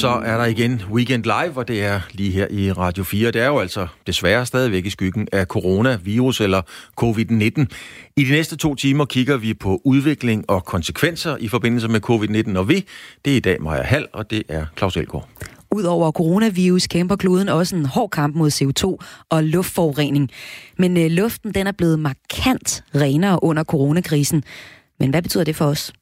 så er der igen Weekend Live, og det er lige her i Radio 4. Det er jo altså desværre stadigvæk i skyggen af coronavirus eller covid-19. I de næste to timer kigger vi på udvikling og konsekvenser i forbindelse med covid-19, og vi, det er i dag Maja Hall, og det er Claus Elgaard. Udover coronavirus kæmper kloden også en hård kamp mod CO2 og luftforurening. Men øh, luften den er blevet markant renere under coronakrisen. Men hvad betyder det for os?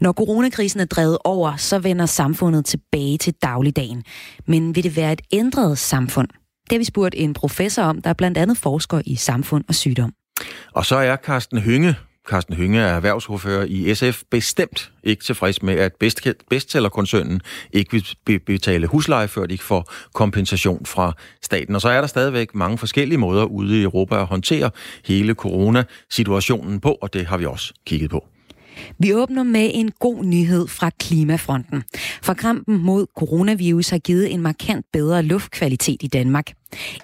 Når coronakrisen er drevet over, så vender samfundet tilbage til dagligdagen. Men vil det være et ændret samfund? Det har vi spurgt en professor om, der blandt andet forsker i samfund og sygdom. Og så er Carsten Hynge, Carsten Hynge er erhvervsordfører i SF, bestemt ikke tilfreds med, at bestsellerkoncernen ikke vil betale husleje, før de ikke får kompensation fra staten. Og så er der stadigvæk mange forskellige måder ude i Europa at håndtere hele coronasituationen på, og det har vi også kigget på. Vi åbner med en god nyhed fra klimafronten. For kampen mod coronavirus har givet en markant bedre luftkvalitet i Danmark.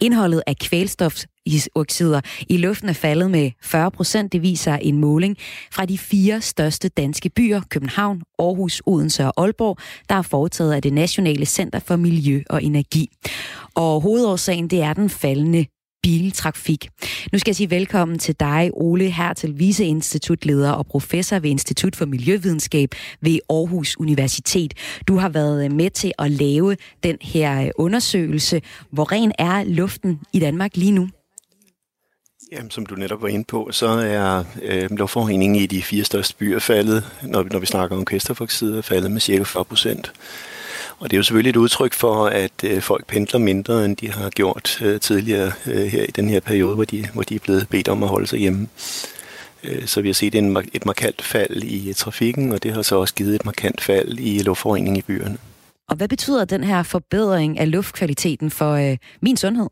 Indholdet af kvælstofoxider i luften er faldet med 40 procent. Det viser en måling fra de fire største danske byer, København, Aarhus, Odense og Aalborg, der er foretaget af det Nationale Center for Miljø og Energi. Og hovedårsagen det er den faldende biltrafik. Nu skal jeg sige velkommen til dig, Ole Hertel, viceinstitutleder og professor ved Institut for Miljøvidenskab ved Aarhus Universitet. Du har været øh, med til at lave den her øh, undersøgelse. Hvor ren er luften i Danmark lige nu? Jamen, som du netop var inde på, så er øh, luftforureningen i de fire største byer faldet, når vi, når vi snakker om kvælstofoxider, faldet med cirka 40 procent. Og det er jo selvfølgelig et udtryk for, at øh, folk pendler mindre, end de har gjort øh, tidligere øh, her i den her periode, hvor de, hvor de er blevet bedt om at holde sig hjemme. Øh, så vi har set en, et markant fald i trafikken, og det har så også givet et markant fald i luftforureningen i byerne. Og hvad betyder den her forbedring af luftkvaliteten for øh, min sundhed?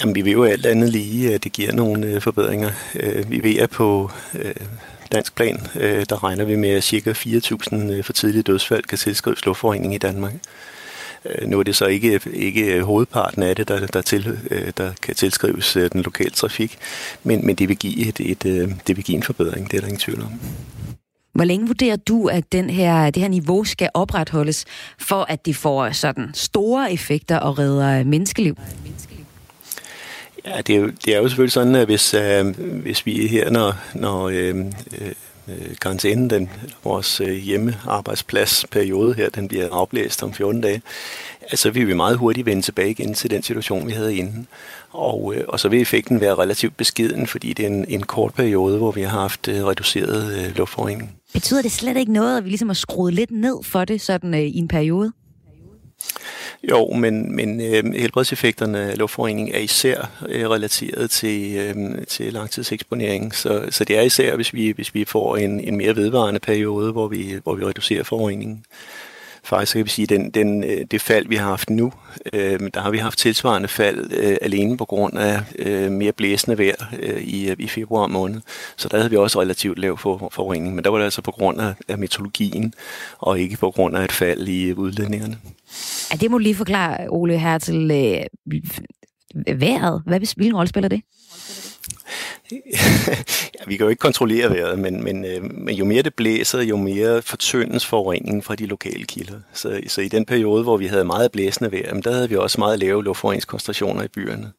Jamen, vi ved jo alt andet lige, at det giver nogle øh, forbedringer. Øh, vi ved, at på øh, dansk plan, øh, der regner vi med, at ca. 4.000 øh, for tidlige dødsfald kan tilskrives luftforurening i Danmark. Øh, nu er det så ikke, ikke øh, hovedparten af det, der, der, til, der kan tilskrives den lokale trafik, men, men det, vil give et, et, det vil give en forbedring, det er der ingen tvivl om. Hvor længe vurderer du, at den her, det her niveau skal opretholdes, for at det får sådan store effekter og redder menneskeliv? Ja, det er, jo, det er jo selvfølgelig sådan, at hvis, øh, hvis vi her, når, når øh, øh, karantænen, den, vores øh, hjemmearbejdspladsperiode her, den bliver afblæst om 14 dage, altså vil vi meget hurtigt vende tilbage igen til den situation, vi havde inden. Og, øh, og så vil effekten være relativt beskeden, fordi det er en, en kort periode, hvor vi har haft øh, reduceret øh, luftforurening. Betyder det slet ikke noget, at vi ligesom har skruet lidt ned for det sådan øh, i en periode? Jo, men, men øh, helbredseffekterne af luftforurening er især øh, relateret til, øh, til langtidseksponering. Så, så det er især, hvis vi, hvis vi får en, en mere vedvarende periode, hvor vi, hvor vi reducerer forureningen faktisk kan vi sige, den, den, øh, det fald, vi har haft nu, øh, der har vi haft tilsvarende fald øh, alene på grund af øh, mere blæsende vejr øh, i, øh, i februar måned. Så der havde vi også relativt lav for, forurening, men der var det altså på grund af, af meteorologien, og ikke på grund af et fald i øh, udledningerne. Ja, det må du lige forklare, Ole, her til øh, vejret. Hvad, hvilken rolle spiller det? Ja, vi kan jo ikke kontrollere vejret, men, men, øh, men jo mere det blæser, jo mere fortyndes forureningen fra de lokale kilder. Så, så i den periode, hvor vi havde meget blæsende vejr, der havde vi også meget lave luftforureningskoncentrationer i byerne.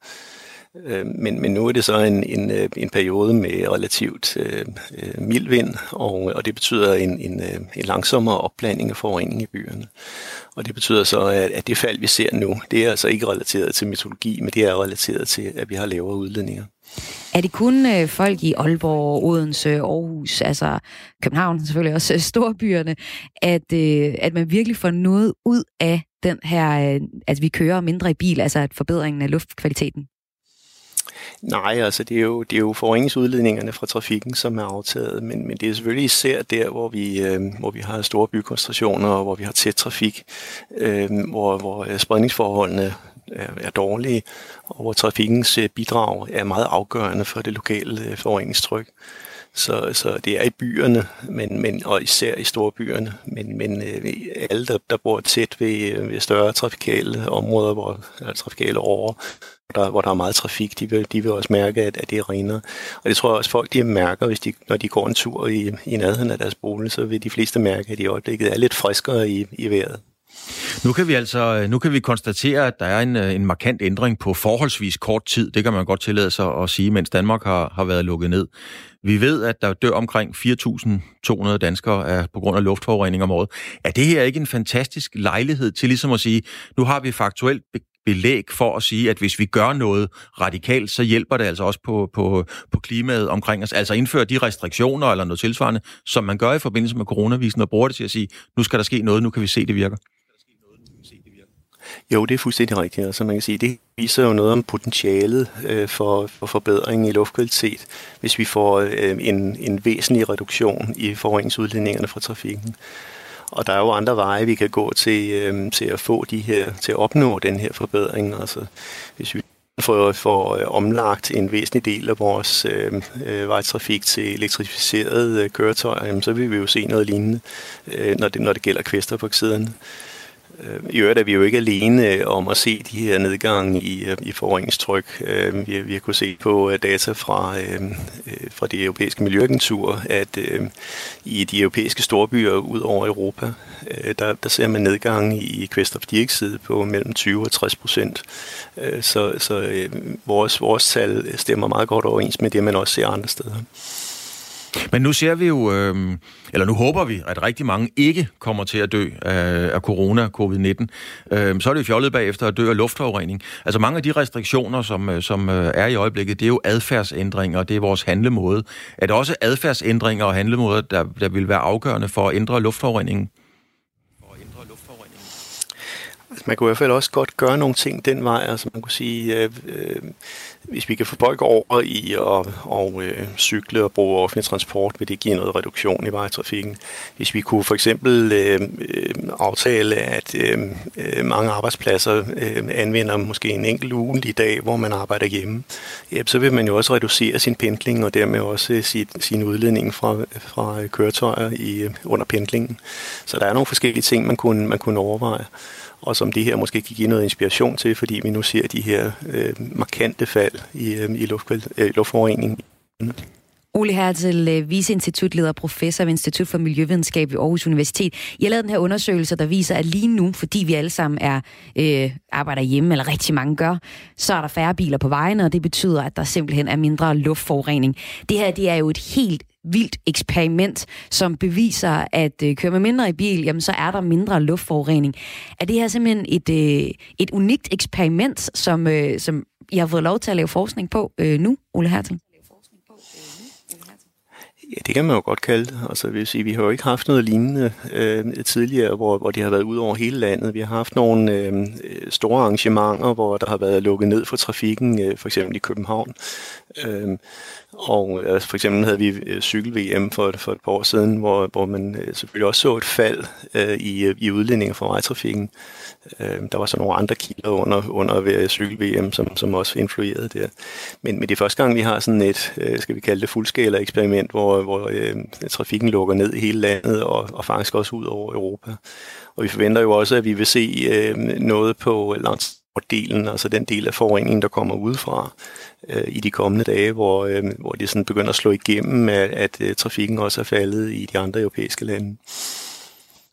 Øh, men, men nu er det så en, en, øh, en periode med relativt øh, øh, mild vind, og, og det betyder en, en, øh, en langsommere opblanding af forurening i byerne. Og det betyder så, at, at det fald, vi ser nu, det er altså ikke relateret til mitologi, men det er relateret til, at vi har lavere udledninger. Er det kun øh, folk i Aalborg, Odense, Aarhus, altså København selvfølgelig også, øh, storbyerne, at, øh, at man virkelig får noget ud af den her, øh, at vi kører mindre i bil, altså at forbedringen af luftkvaliteten? Nej, altså det er jo, det er jo forureningsudledningerne fra trafikken, som er aftaget, men, men det er selvfølgelig især der, hvor vi, øh, hvor vi har store bykoncentrationer, og hvor vi har tæt trafik, øh, hvor, hvor øh, spredningsforholdene er, er dårlige, og hvor trafikkens øh, bidrag er meget afgørende for det lokale øh, forureningstryk. Så, så det er i byerne, men, men, og især i store byerne, men, men øh, alle, der, der bor tæt ved, ved større trafikale områder, hvor, eller trafikale over, der, hvor der er meget trafik, de vil, de vil også mærke, at, at det er renere. Og det tror jeg også, folk de mærker, hvis de, når de går en tur i, i nærheden af deres bolig, så vil de fleste mærke, at de i øjeblikket er lidt friskere i, i vejret. Nu kan vi altså øh, nu kan vi konstatere, at der er en, øh, en markant ændring på forholdsvis kort tid. Det kan man godt tillade sig at sige, mens Danmark har, har været lukket ned. Vi ved, at der dør omkring 4.200 danskere af, på grund af luftforurening om året. Er det her ikke en fantastisk lejlighed til ligesom at sige, nu har vi faktuelt belæg for at sige, at hvis vi gør noget radikalt, så hjælper det altså også på, på, på klimaet omkring os. Altså indføre de restriktioner eller noget tilsvarende, som man gør i forbindelse med coronavisen, og bruger det til at sige, nu skal der ske noget, nu kan vi se, det virker. Jo, det er fuldstændig rigtigt. Altså man kan sige, det viser jo noget om potentialet øh, for, for forbedring i luftkvalitet, hvis vi får øh, en, en væsentlig reduktion i forureningsudledningerne fra trafikken. Og der er jo andre veje, vi kan gå til, øh, til at få de her, til at opnå den her forbedring. Altså, hvis vi får, får øh, omlagt en væsentlig del af vores øh, øh, vejtrafik til elektrificerede øh, køretøjer, jamen, så vil vi jo se noget lignende, øh, når, det, når det gælder kvælstofoxiderne. Øh, I øvrigt er vi jo ikke alene øh, om at se de her nedgange i, øh, i forureningstryk. Vi, vi har kunnet se på data fra, fra det europæiske miljøagentur, at i de europæiske storbyer ud over Europa, der, der ser man nedgange i kvælstofdioxid på mellem 20 og 60 procent. Så, så vores, vores tal stemmer meget godt overens med det, man også ser andre steder. Men nu ser vi jo, øh, eller nu håber vi, at rigtig mange ikke kommer til at dø af, af corona, covid-19. Øh, så er det jo fjollet bagefter at dø af luftforurening. Altså mange af de restriktioner, som, øh, som øh, er i øjeblikket, det er jo adfærdsændringer, det er vores handlemåde. Er det også adfærdsændringer og handlemåder, der, der vil være afgørende for at ændre luftforureningen? Altså, man kunne i hvert fald også godt gøre nogle ting den vej. Altså man kunne sige, øh, øh, hvis vi kan få folk over i at og, øh, cykle og bruge offentlig transport, vil det give noget reduktion i vejtrafikken. Hvis vi kunne for eksempel øh, øh, aftale, at øh, øh mange arbejdspladser øh, anvender måske en enkelt uge i dag, hvor man arbejder hjemme, ja, så vil man jo også reducere sin pendling og dermed også øh, sit, sin udledning fra, fra øh, køretøjer i, under pendlingen. Så der er nogle forskellige ting, man kunne, man kunne overveje og som det her måske kan give noget inspiration til, fordi vi nu ser de her øh, markante fald i, øh, i luftkval- øh, luftforurening. Ole Hertel, øh, viceinstitutleder og professor ved Institut for Miljøvidenskab ved Aarhus Universitet. I har lavet den her undersøgelse, der viser, at lige nu, fordi vi alle sammen er øh, arbejder hjemme, eller rigtig mange gør, så er der færre biler på vejene, og det betyder, at der simpelthen er mindre luftforurening. Det her det er jo et helt vildt eksperiment, som beviser, at øh, kører man mindre i bil, jamen så er der mindre luftforurening. Er det her simpelthen et, øh, et unikt eksperiment, som, øh, som I har fået lov til at lave forskning på øh, nu, Ole Hertel? Ja, det kan man jo godt kalde det. Altså, vil sige, vi har jo ikke haft noget lignende øh, tidligere, hvor, hvor de har været ud over hele landet. Vi har haft nogle øh, store arrangementer, hvor der har været lukket ned for trafikken, øh, for eksempel i København. Øh, og altså, for eksempel havde vi øh, cykel-VM for, for et par år siden, hvor, hvor man øh, selvfølgelig også så et fald øh, i, øh, i udledninger fra vejtrafikken. Øh, der var så nogle andre kilder under, under øh, cykel-VM, som, som også influerede der. Men, men det er første gang, vi har sådan et, øh, skal vi kalde det fuldskala eksperiment, hvor, hvor øh, trafikken lukker ned i hele landet og, og faktisk også ud over Europa. Og vi forventer jo også, at vi vil se øh, noget på landsdelen, altså den del af forureningen, der kommer udefra øh, i de kommende dage, hvor, øh, hvor det sådan begynder at slå igennem, at, at øh, trafikken også er faldet i de andre europæiske lande.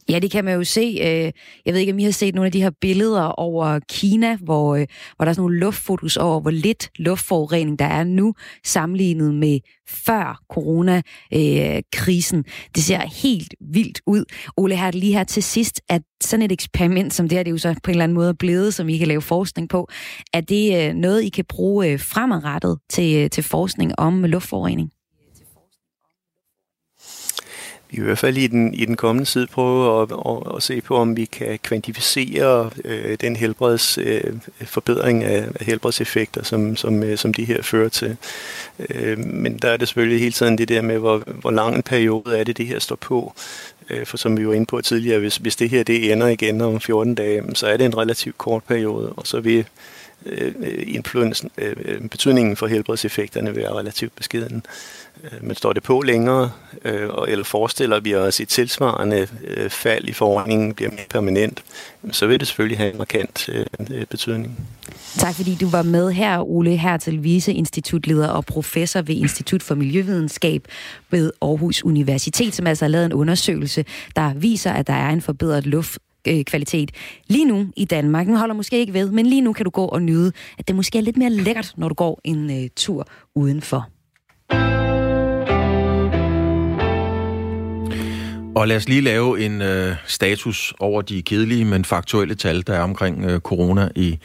Ja, det kan man jo se. Øh, jeg ved ikke, om I har set nogle af de her billeder over Kina, hvor, øh, hvor der er sådan nogle luftfotos over, hvor lidt luftforurening der er nu, sammenlignet med før coronakrisen. Det ser helt vildt ud. Ole, har lige her til sidst, at sådan et eksperiment som det her, det er jo så på en eller anden måde blevet, som I kan lave forskning på. Er det øh, noget, I kan bruge fremadrettet til, til forskning om luftforurening? I hvert fald i den, i den kommende tid prøve at, at, at se på, om vi kan kvantificere øh, den helbreds, øh, forbedring af, af helbredseffekter, som, som, øh, som de her fører til. Øh, men der er det selvfølgelig hele tiden det der med, hvor, hvor lang en periode er det, det her står på. Øh, for som vi var inde på tidligere, hvis, hvis det her det ender igen om 14 dage, så er det en relativt kort periode, og så vil øh, øh influensen, øh, øh, betydningen for helbredseffekterne være relativt beskeden. Øh, men står det på længere, øh, eller forestiller vi os et tilsvarende øh, fald i forordningen bliver mere permanent, så vil det selvfølgelig have en markant betydning. Tak fordi du var med her, Ole Hertel, viceinstitutleder og professor ved Institut for Miljøvidenskab ved Aarhus Universitet, som altså har lavet en undersøgelse, der viser, at der er en forbedret luft Øh, kvalitet lige nu i Danmark. Nu holder måske ikke ved, men lige nu kan du gå og nyde, at det måske er lidt mere lækkert, når du går en øh, tur udenfor. Og lad os lige lave en øh, status over de kedelige, men faktuelle tal, der er omkring øh, corona i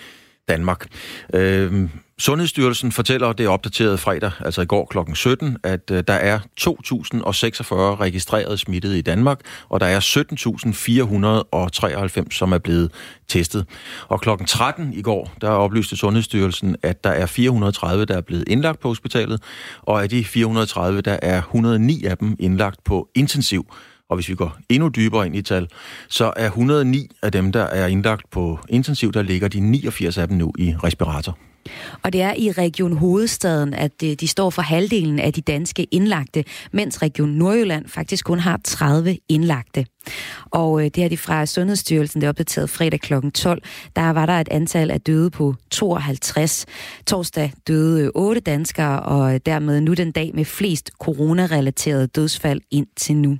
Danmark. Øh, Sundhedsstyrelsen fortæller, det er opdateret fredag, altså i går kl. 17, at øh, der er 2.046 registrerede smittede i Danmark, og der er 17.493, som er blevet testet. Og kl. 13 i går, der oplyste Sundhedsstyrelsen, at der er 430, der er blevet indlagt på hospitalet, og af de 430, der er 109 af dem indlagt på intensiv og hvis vi går endnu dybere ind i tal, så er 109 af dem, der er indlagt på intensiv, der ligger de 89 af dem nu i respirator. Og det er i Region Hovedstaden, at øh, de står for halvdelen af de danske indlagte, mens Region Nordjylland faktisk kun har 30 indlagte. Og øh, det her de fra Sundhedsstyrelsen, det er opdateret fredag kl. 12. Der var der et antal af døde på 52. Torsdag døde øh, 8 danskere, og dermed nu den dag med flest coronarelaterede dødsfald indtil nu.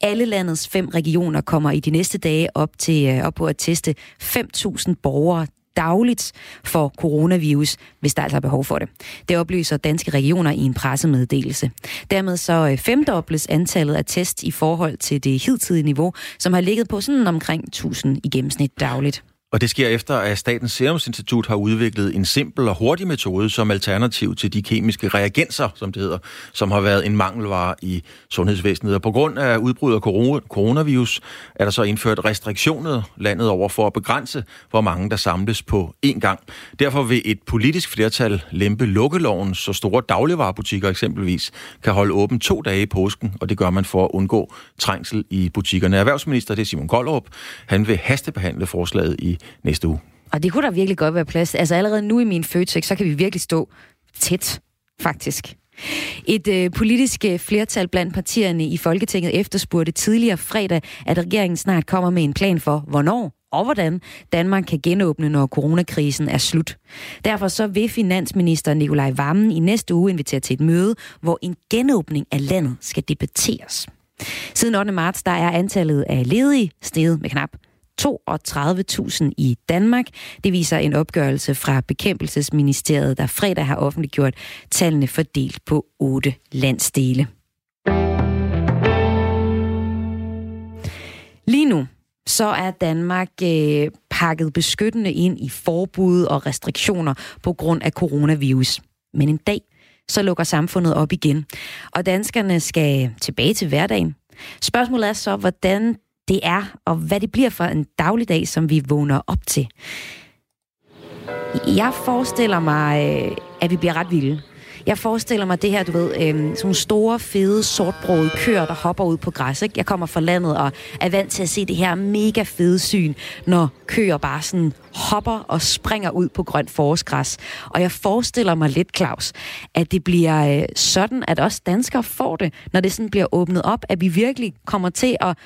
Alle landets fem regioner kommer i de næste dage op, til, øh, op på at teste 5.000 borgere dagligt for coronavirus, hvis der altså er behov for det. Det oplyser danske regioner i en pressemeddelelse. Dermed så øh, femdobles antallet af test i forhold til det hidtidige niveau, som har ligget på sådan omkring 1000 i gennemsnit dagligt. Og det sker efter, at Statens Serum Institut har udviklet en simpel og hurtig metode som alternativ til de kemiske reagenser, som det hedder, som har været en mangelvare i sundhedsvæsenet. Og på grund af udbruddet af coronavirus er der så indført restriktioner landet over for at begrænse, hvor mange der samles på én gang. Derfor vil et politisk flertal lempe lukkeloven, så store dagligvarerbutikker eksempelvis kan holde åben to dage i påsken, og det gør man for at undgå trængsel i butikkerne. Erhvervsminister, det er Simon Koldrup, han vil hastebehandle forslaget i næste uge. Og det kunne der virkelig godt være plads. Altså allerede nu i min Føtex, så kan vi virkelig stå tæt, faktisk. Et øh, politisk øh, flertal blandt partierne i Folketinget efterspurgte tidligere fredag, at regeringen snart kommer med en plan for, hvornår og hvordan Danmark kan genåbne, når coronakrisen er slut. Derfor så vil finansminister Nikolaj Vammen i næste uge invitere til et møde, hvor en genåbning af landet skal debatteres. Siden 8. marts der er antallet af ledige steget med knap 32.000 i Danmark. Det viser en opgørelse fra Bekæmpelsesministeriet, der fredag har offentliggjort tallene fordelt på otte landsdele. Lige nu så er Danmark øh, pakket beskyttende ind i forbud og restriktioner på grund af coronavirus. Men en dag, så lukker samfundet op igen, og danskerne skal tilbage til hverdagen. Spørgsmålet er så, hvordan det er, og hvad det bliver for en dagligdag, som vi vågner op til. Jeg forestiller mig, øh, at vi bliver ret vilde. Jeg forestiller mig det her, du ved, øh, sådan nogle store, fede, sortbrøde køer, der hopper ud på græs. Ikke? Jeg kommer fra landet og er vant til at se det her mega fede syn, når køer bare sådan hopper og springer ud på grønt forårsgræs. Og jeg forestiller mig lidt, Claus, at det bliver øh, sådan, at også danskere får det, når det sådan bliver åbnet op, at vi virkelig kommer til at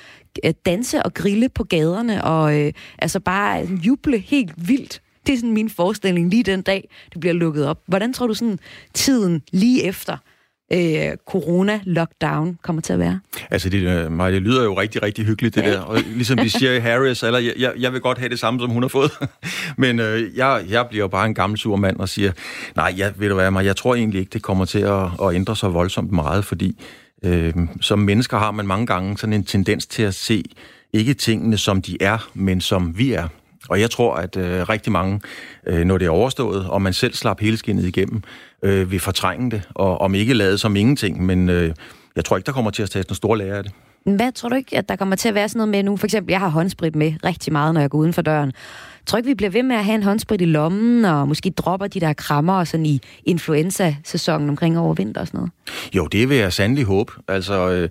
danse og grille på gaderne og øh, altså bare juble helt vildt det er sådan min forestilling lige den dag, det bliver lukket op. Hvordan tror du sådan tiden lige efter øh, corona-lockdown kommer til at være? Altså, det, øh, Maja, det lyder jo rigtig, rigtig hyggeligt, det ja. der. Og ligesom de siger i Harris, eller jeg, jeg, vil godt have det samme, som hun har fået. Men øh, jeg, jeg bliver jo bare en gammel sur mand og siger, nej, jeg, ved du hvad, Maja, jeg tror egentlig ikke, det kommer til at, at ændre sig voldsomt meget, fordi øh, som mennesker har man mange gange sådan en tendens til at se ikke tingene, som de er, men som vi er. Og jeg tror, at øh, rigtig mange, øh, når det er overstået, og man selv slap hele skinnet igennem, øh, vil fortrænge det, og om ikke lade som ingenting, men øh, jeg tror ikke, der kommer til at tage en stor lære af det. Hvad tror du ikke, at der kommer til at være sådan noget med nu? For eksempel, jeg har håndsprit med rigtig meget, når jeg går uden for døren. Tror ikke, vi bliver ved med at have en håndsprit i lommen, og måske dropper de der krammer sådan i influenza-sæsonen omkring over vinter og sådan noget? Jo, det vil jeg sandelig håbe. Altså, øh,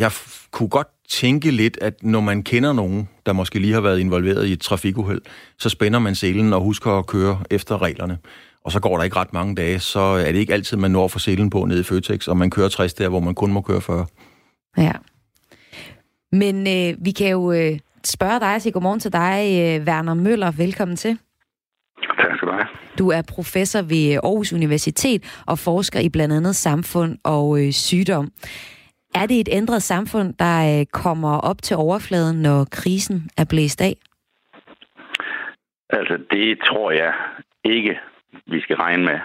jeg kunne godt tænke lidt, at når man kender nogen, der måske lige har været involveret i et trafikuheld, så spænder man selen og husker at køre efter reglerne. Og så går der ikke ret mange dage, så er det ikke altid, man når for selen på nede i Føtex, og man kører 60 der, hvor man kun må køre 40. Ja. Men øh, vi kan jo øh, spørge dig, sige godmorgen til dig, øh, Werner Møller. Velkommen til. Tak skal du have. Du er professor ved Aarhus Universitet og forsker i blandt andet samfund og øh, sygdom. Er det et ændret samfund, der øh, kommer op til overfladen, når krisen er blæst af? Altså, det tror jeg ikke, vi skal regne med.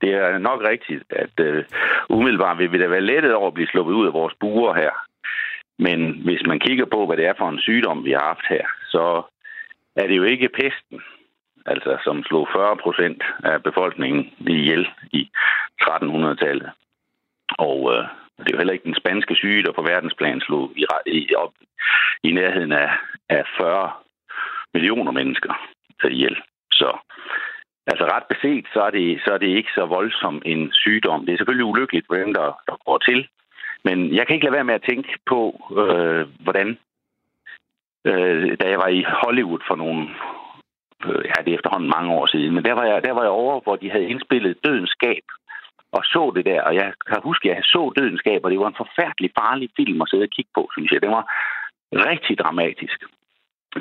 Det er nok rigtigt, at uh, umiddelbart vil vi da være lettet over at blive sluppet ud af vores buer her. Men hvis man kigger på, hvad det er for en sygdom, vi har haft her, så er det jo ikke pesten, altså som slog 40 procent af befolkningen ihjel i 1300-tallet. Og øh, det er jo heller ikke den spanske syge, der på verdensplan slog i, i, op i nærheden af, af 40 millioner mennesker ihjel. Så altså ret beset, så er, det, så er det ikke så voldsom en sygdom. Det er selvfølgelig ulykkeligt for dem, der, der går til. Men jeg kan ikke lade være med at tænke på, øh, hvordan, øh, da jeg var i Hollywood for nogle, øh, ja, det er efterhånden mange år siden, men der var, jeg, der var jeg over, hvor de havde indspillet Dødens Skab, og så det der, og jeg kan huske, at jeg så Dødens Skab, og det var en forfærdelig farlig film at sidde og kigge på, synes jeg. Det var rigtig dramatisk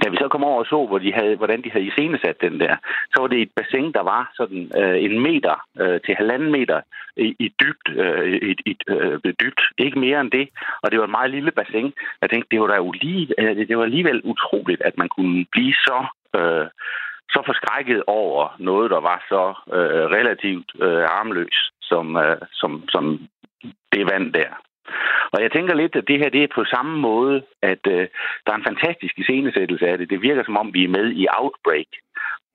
da vi så kom over og så, hvor de havde, hvordan de havde iscenesat den der, så var det et bassin, der var sådan øh, en meter øh, til halvanden meter i, i dybt, øh, i, i, øh, dybt. Ikke mere end det. Og det var et meget lille bassin. Jeg tænkte, det var da jo lige, øh, det var alligevel utroligt, at man kunne blive så... Øh, så forskrækket over noget, der var så øh, relativt øh, armløs, som, øh, som, som det vand der. Og jeg tænker lidt, at det her det er på samme måde, at øh, der er en fantastisk iscenesættelse af det. Det virker som om, vi er med i Outbreak,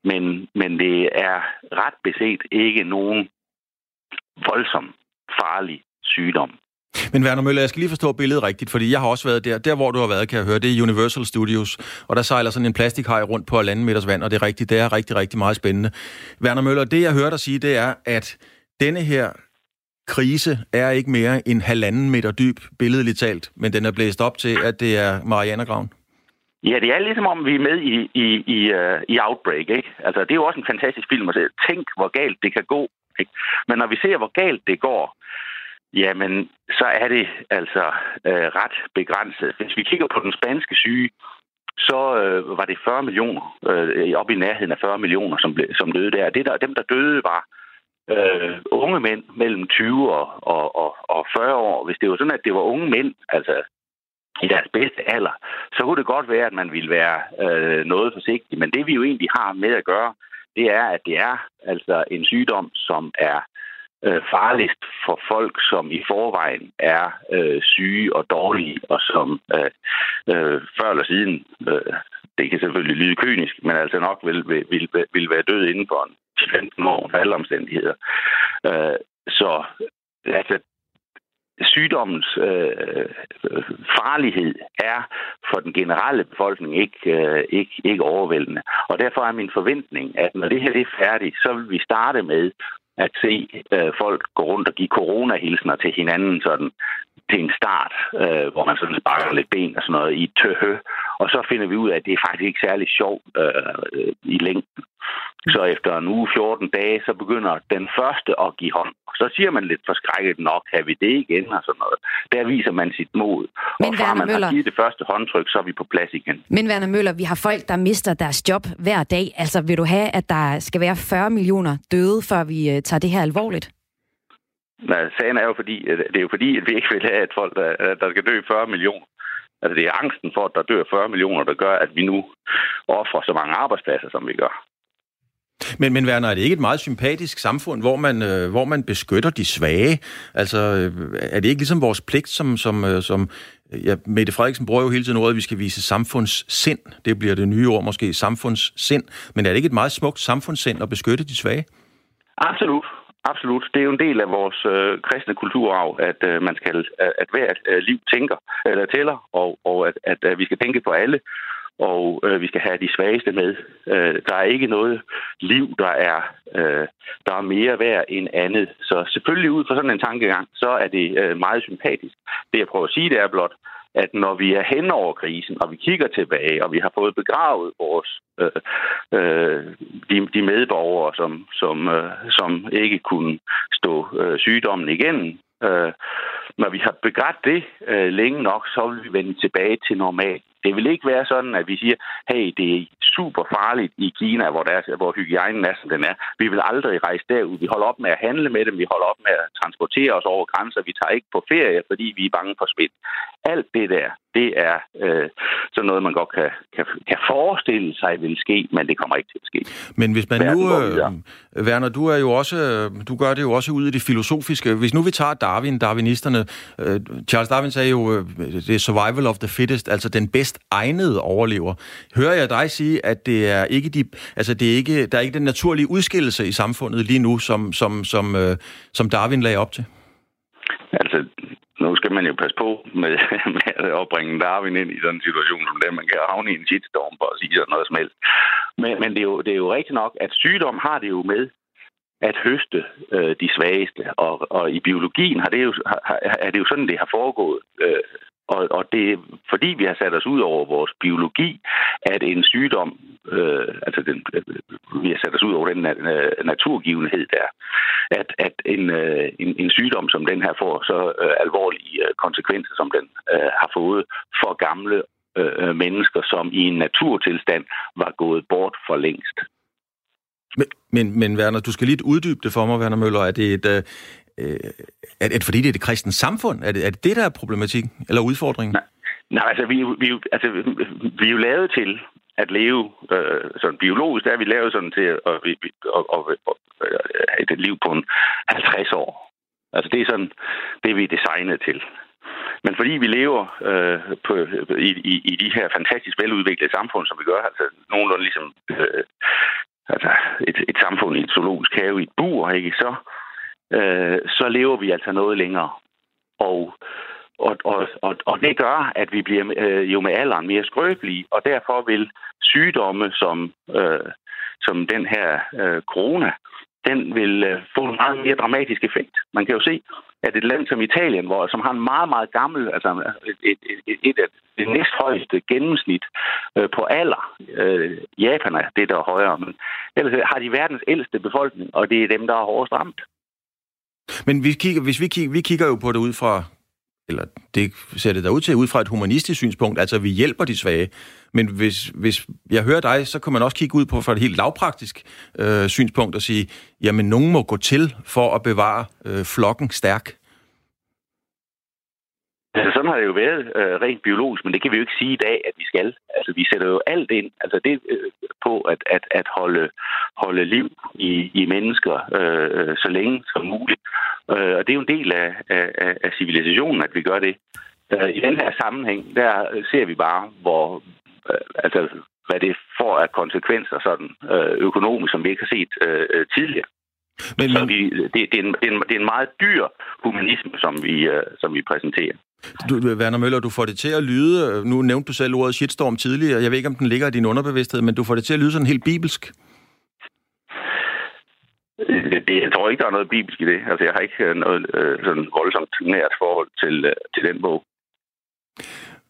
men, men det er ret beset ikke nogen voldsom farlig sygdom. Men Werner Møller, jeg skal lige forstå billedet rigtigt, fordi jeg har også været der. Der, hvor du har været, kan jeg høre, det er Universal Studios, og der sejler sådan en plastikhaj rundt på halvanden meters vand, og det er rigtigt, det er rigtig, rigtig meget spændende. Werner Møller, det jeg hører dig sige, det er, at denne her krise er ikke mere end halvanden meter dyb, billedligt talt, men den er blæst op til, at det er Marianergraven. Ja, det er ligesom om, vi er med i, i, i, uh, i Outbreak, ikke? Altså, det er jo også en fantastisk film at se. Tænk, hvor galt det kan gå, ikke? Men når vi ser, hvor galt det går, jamen, så er det altså uh, ret begrænset. Hvis vi kigger på den spanske syge, så uh, var det 40 millioner, uh, op i nærheden af 40 millioner, som, ble, som døde der. Det der. Dem, der døde, var øh, unge mænd mellem 20 og, og, og, og 40 år, hvis det var sådan, at det var unge mænd, altså i deres bedste alder, så kunne det godt være, at man ville være øh, noget forsigtig. Men det vi jo egentlig har med at gøre, det er, at det er altså en sygdom, som er øh, farligst for folk, som i forvejen er øh, syge og dårlige, og som øh, øh, før eller siden, øh, det kan selvfølgelig lyde kynisk, men altså nok vil, vil, vil, vil være død inden for en 15 år under alle omstændigheder. Øh, så altså, sygdommens øh, farlighed er for den generelle befolkning ikke, øh, ikke, ikke overvældende. Og derfor er min forventning, at når det her er færdigt, så vil vi starte med at se øh, folk gå rundt og give coronahilsner til hinanden sådan til en start, øh, hvor man sådan sparker lidt ben og sådan noget i tøhø. Og så finder vi ud af, at det er faktisk ikke særlig sjovt øh, øh i længden. Så efter en uge, 14 dage, så begynder den første at give hånd. Så siger man lidt forskrækket nok, har vi det igen og sådan noget. Der viser man sit mod. Men og fra man Møller... har givet det første håndtryk, så er vi på plads igen. Men Werner Møller, vi har folk, der mister deres job hver dag. Altså vil du have, at der skal være 40 millioner døde, før vi øh, tager det her alvorligt? Nej, sagen er jo fordi, det er jo fordi, at vi ikke vil have, at folk, der, der skal dø 40 millioner. Altså det er angsten for, at der dør 40 millioner, der gør, at vi nu offrer så mange arbejdspladser, som vi gør. Men, men Werner, er det ikke et meget sympatisk samfund, hvor man, øh, hvor man beskytter de svage? Altså, øh, er det ikke ligesom vores pligt, som, som, øh, som ja, Mette Frederiksen bruger jo hele tiden ordet, at vi skal vise samfundssind. Det bliver det nye ord måske, samfundssind. Men er det ikke et meget smukt samfundssind at beskytte de svage? Absolut. Absolut. Det er jo en del af vores øh, kristne kulturarv, at øh, man skal, at hvert øh, liv tænker eller tæller, og, og at, at, at vi skal tænke på alle, og øh, vi skal have de svageste med. Øh, der er ikke noget liv, der er, øh, der er mere værd end andet. Så selvfølgelig ud fra sådan en tankegang, så er det øh, meget sympatisk. Det jeg prøver at sige, det er blot, at når vi er hen over krisen, og vi kigger tilbage, og vi har fået begravet vores øh, øh, de, de medborgere, som, som, øh, som ikke kunne stå øh, sygdommen igennem, øh, når vi har begrædt det øh, længe nok, så vil vi vende tilbage til normal. Det vil ikke være sådan, at vi siger, hey, det er super farligt i Kina, hvor, der er, hvor hygiejnen er, som den er. Vi vil aldrig rejse derud. Vi holder op med at handle med dem. Vi holder op med at transportere os over grænser. Vi tager ikke på ferie, fordi vi er bange for spind. Alt det der, det er øh, sådan noget, man godt kan, kan, kan forestille sig vil ske, men det kommer ikke til at ske. Men hvis man Verden nu, øh, Werner, du er jo også, du gør det jo også ud i det filosofiske. Hvis nu vi tager Darwin, darwinisterne, øh, Charles Darwin sagde jo, øh, det er survival of the fittest, altså den bedst egnede overlever. Hører jeg dig sige, at det er ikke de, altså det er ikke, der er ikke den naturlige udskillelse i samfundet lige nu, som, som, som, øh, som Darwin lagde op til? Altså, nu skal man jo passe på med, med at bringe Darwin ind i sådan en situation som den. Man kan havne i en shitstorm for at sige sådan noget som helst. Men, men det, er jo, det er jo rigtigt nok, at sygdom har det jo med at høste øh, de svageste. Og, og i biologien har det jo, har, er det jo sådan, det har foregået. Øh, og, og det er fordi, vi har sat os ud over vores biologi, at en sygdom, øh, altså den, øh, vi har sat os ud over den øh, naturgivenhed der, at, at en, øh, en, en sygdom som den her får så øh, alvorlige øh, konsekvenser, som den øh, har fået for gamle øh, mennesker, som i en naturtilstand var gået bort for længst. Men, men, men Werner, du skal lige uddybe det for mig, Werner Møller. Er det et, øh, øh, er det fordi det er det kristne samfund? Er det, er det det, der er problematik eller udfordringen? Nej, Nej altså, vi, vi, altså, vi er jo lavet til at leve øh, sådan biologisk, der er vi lavet sådan til at, at, at, at, at, at have et liv på en 50 år. Altså det er sådan, det vi er designet til. Men fordi vi lever øh, på, i, i, i de her fantastisk veludviklede samfund, som vi gør, altså nogenlunde ligesom øh, altså et, et samfund i et zoologisk have i et bur, ikke, så, øh, så lever vi altså noget længere. Og, og, og, og, og det gør, at vi bliver øh, jo med alderen mere skrøbelige, og derfor vil sygdomme som, øh, som den her øh, corona, den vil øh, få en meget mere dramatisk effekt. Man kan jo se, at et land som Italien, hvor, som har en meget, meget gammel, altså et, et, et, et af det næsthøjeste gennemsnit øh, på alder. Øh, Japan er det, der er højere, men ellers har de verdens ældste befolkning, og det er dem, der er hårdest ramt. Men vi kigger, hvis vi kigger, vi kigger jo på det ud fra, eller det ser det der ud til, ud fra et humanistisk synspunkt, altså vi hjælper de svage. Men hvis, hvis jeg hører dig, så kan man også kigge ud på fra et helt lavpraktisk øh, synspunkt og sige, jamen nogen må gå til for at bevare øh, flokken stærk. Altså, sådan har det jo været øh, rent biologisk, men det kan vi jo ikke sige i dag, at vi skal. Altså, vi sætter jo alt ind, altså det øh, på at, at, at holde, holde liv i, i mennesker øh, så længe som muligt. Øh, og det er jo en del af, af, af civilisationen, at vi gør det. Øh, I den her sammenhæng, der ser vi bare, hvor, øh, altså, hvad det får af konsekvenser sådan, øh, økonomisk, som vi ikke har set øh, tidligere. Men, så vi, det, det, er en, det, er en, det er en meget dyr humanisme, som vi, øh, som vi præsenterer. Du, Werner Møller, du får det til at lyde, nu nævnte du selv ordet shitstorm tidligere, jeg ved ikke, om den ligger i din underbevidsthed, men du får det til at lyde sådan helt bibelsk. Det, jeg tror ikke, der er noget bibelsk i det. Altså, jeg har ikke noget øh, sådan voldsomt nært forhold til, øh, til den bog.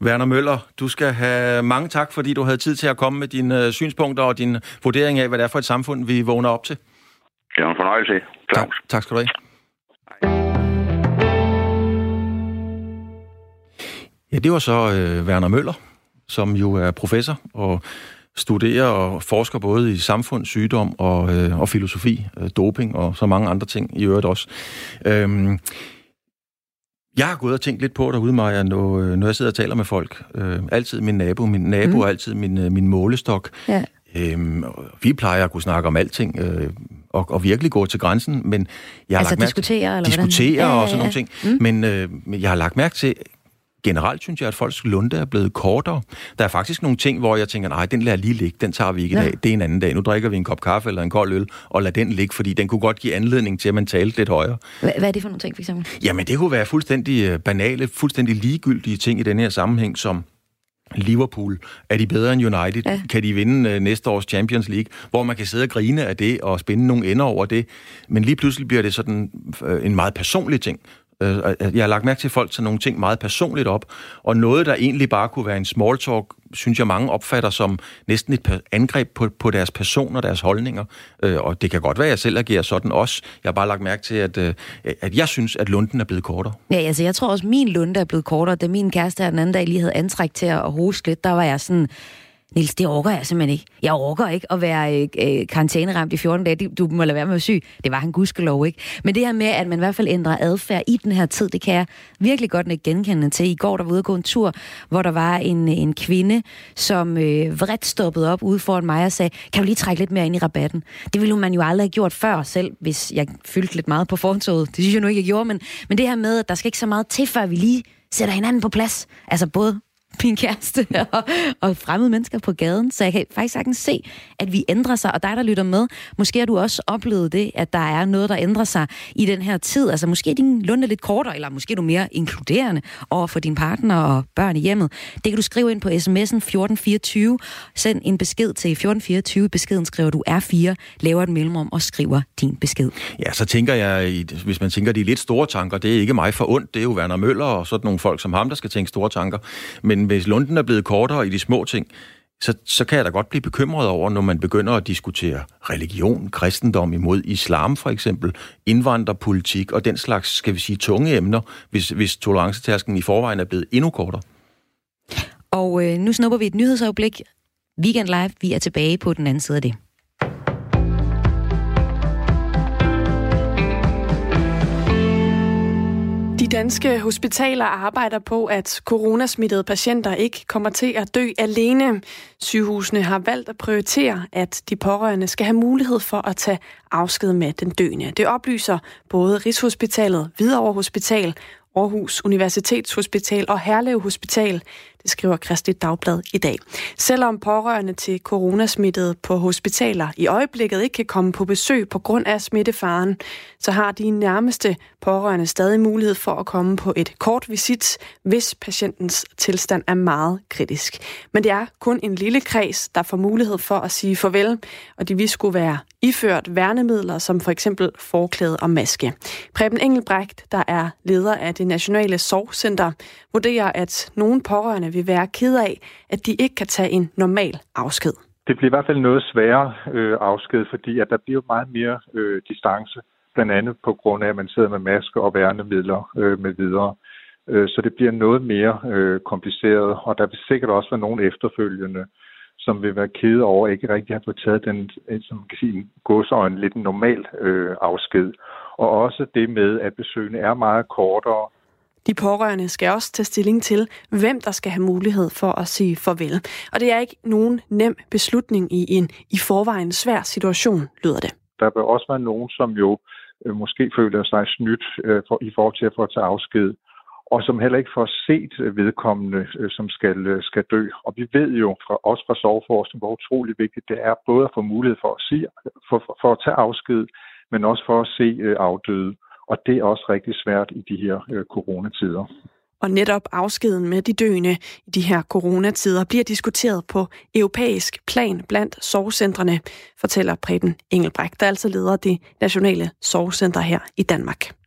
Werner Møller, du skal have mange tak, fordi du havde tid til at komme med dine øh, synspunkter og din vurdering af, hvad det er for et samfund, vi vågner op til. Det var en fornøjelse. Tak, tak skal du have. Ja, det var så øh, Werner Møller, som jo er professor og studerer og forsker både i samfund, sygdom og, øh, og filosofi, øh, doping og så mange andre ting i øvrigt også. Øhm, jeg har gået og tænkt lidt på derude, Maja, når, øh, når jeg sidder og taler med folk. Øh, altid min nabo. Min nabo mm. er altid min, øh, min målestok. Ja. Øhm, vi plejer at kunne snakke om alting, øh, og, og virkelig gå til grænsen, men jeg har altså lagt mærke diskutere, eller diskutere og sådan ja, ja, ja. nogle ting. Mm. Men øh, jeg har lagt mærke til, generelt synes jeg, at folks lunde er blevet kortere. Der er faktisk nogle ting, hvor jeg tænker, nej, den lader lige ligge, den tager vi ikke i dag, det er en anden dag. Nu drikker vi en kop kaffe eller en kold øl, og lad den ligge, fordi den kunne godt give anledning til, at man talte lidt højere. Hvad, hvad er det for nogle ting, for eksempel? Jamen, det kunne være fuldstændig øh, banale, fuldstændig ligegyldige ting i den her sammenhæng, som Liverpool, er de bedre end United? Ja. Kan de vinde uh, næste års Champions League? Hvor man kan sidde og grine af det og spænde nogle ender over det. Men lige pludselig bliver det sådan uh, en meget personlig ting. Øh, jeg har lagt mærke til, at folk tager nogle ting meget personligt op, og noget, der egentlig bare kunne være en small talk, synes jeg mange opfatter som næsten et angreb på, på deres person og deres holdninger. Øh, og det kan godt være, at jeg selv agerer sådan også. Jeg har bare lagt mærke til, at, øh, at jeg synes, at lunden er blevet kortere. Ja, altså jeg tror også, at min lunde er blevet kortere. Da min kæreste her den anden dag lige havde antræk til at hoste lidt, der var jeg sådan Nils, det orker jeg simpelthen ikke. Jeg orker ikke at være øh, øh karantæneramt i 14 dage. Du må lade være med at syg. Det var han gudskelov ikke. Men det her med, at man i hvert fald ændrer adfærd i den her tid, det kan jeg virkelig godt ikke genkende til. I går der var ude at gå en tur, hvor der var en, en kvinde, som øh, vredt stoppede op ude foran mig og sagde, kan du lige trække lidt mere ind i rabatten? Det ville man jo aldrig have gjort før selv, hvis jeg fyldte lidt meget på fortoget. Det synes jeg nu ikke, jeg gjorde, men, men det her med, at der skal ikke så meget til, før vi lige sætter hinanden på plads. Altså både min kæreste og, og fremmede mennesker på gaden, så jeg kan faktisk sagtens se, at vi ændrer sig, og dig, der lytter med, måske har du også oplevet det, at der er noget, der ændrer sig i den her tid. Altså måske er din lunde lidt kortere, eller måske er du mere inkluderende over for din partner og børn i hjemmet. Det kan du skrive ind på sms'en 1424. Send en besked til 1424. Beskeden skriver du R4, laver et mellemrum og skriver din besked. Ja, så tænker jeg, hvis man tænker de lidt store tanker, det er ikke mig for ondt, det er jo Werner Møller og sådan nogle folk som ham, der skal tænke store tanker. Men hvis lunden er blevet kortere i de små ting, så, så kan jeg da godt blive bekymret over, når man begynder at diskutere religion, kristendom imod islam for eksempel, indvandrerpolitik og den slags, skal vi sige, tunge emner, hvis, hvis tolerancetærsken i forvejen er blevet endnu kortere. Og øh, nu snupper vi et nyhedsøjeblik. Weekend Live, vi er tilbage på den anden side af det. Danske hospitaler arbejder på, at coronasmittede patienter ikke kommer til at dø alene. Sygehusene har valgt at prioritere, at de pårørende skal have mulighed for at tage afsked med den døende. Det oplyser både Rigshospitalet, Hvidovre Hospital, Aarhus Universitetshospital og Herlev Hospital det skriver Kristelig Dagblad i dag. Selvom pårørende til coronasmittede på hospitaler i øjeblikket ikke kan komme på besøg på grund af smittefaren, så har de nærmeste pårørende stadig mulighed for at komme på et kort visit, hvis patientens tilstand er meget kritisk. Men det er kun en lille kreds, der får mulighed for at sige farvel, og de vil skulle være iført værnemidler, som for eksempel forklæde og maske. Preben Engelbrecht, der er leder af det nationale sorgcenter, vurderer, at nogle pårørende vil være ked af, at de ikke kan tage en normal afsked. Det bliver i hvert fald noget sværere øh, afsked, fordi at der bliver meget mere øh, distance, blandt andet på grund af, at man sidder med maske og værnemidler øh, med videre. Øh, så det bliver noget mere øh, kompliceret, og der vil sikkert også være nogle efterfølgende, som vil være kede over ikke rigtig har fået taget den, som man kan sige, en godsøjne lidt normal øh, afsked. Og også det med, at besøgene er meget kortere, de pårørende skal også tage stilling til, hvem der skal have mulighed for at sige farvel. Og det er ikke nogen nem beslutning i en i forvejen svær situation, lyder det. Der vil også være nogen, som jo øh, måske føler sig snydt øh, for, i forhold til at få tage afsked, og som heller ikke får set øh, vedkommende, øh, som skal, øh, skal dø. Og vi ved jo fra, også fra soveforskning, hvor utrolig vigtigt det er både at få mulighed for at, sige, for, for, for at tage afsked, men også for at se øh, afdøde. Og det er også rigtig svært i de her øh, coronatider. Og netop afskeden med de døende i de her coronatider bliver diskuteret på europæisk plan blandt sorgcentrene, fortæller Preben Engelbrecht, der altså leder det nationale sorgcenter her i Danmark.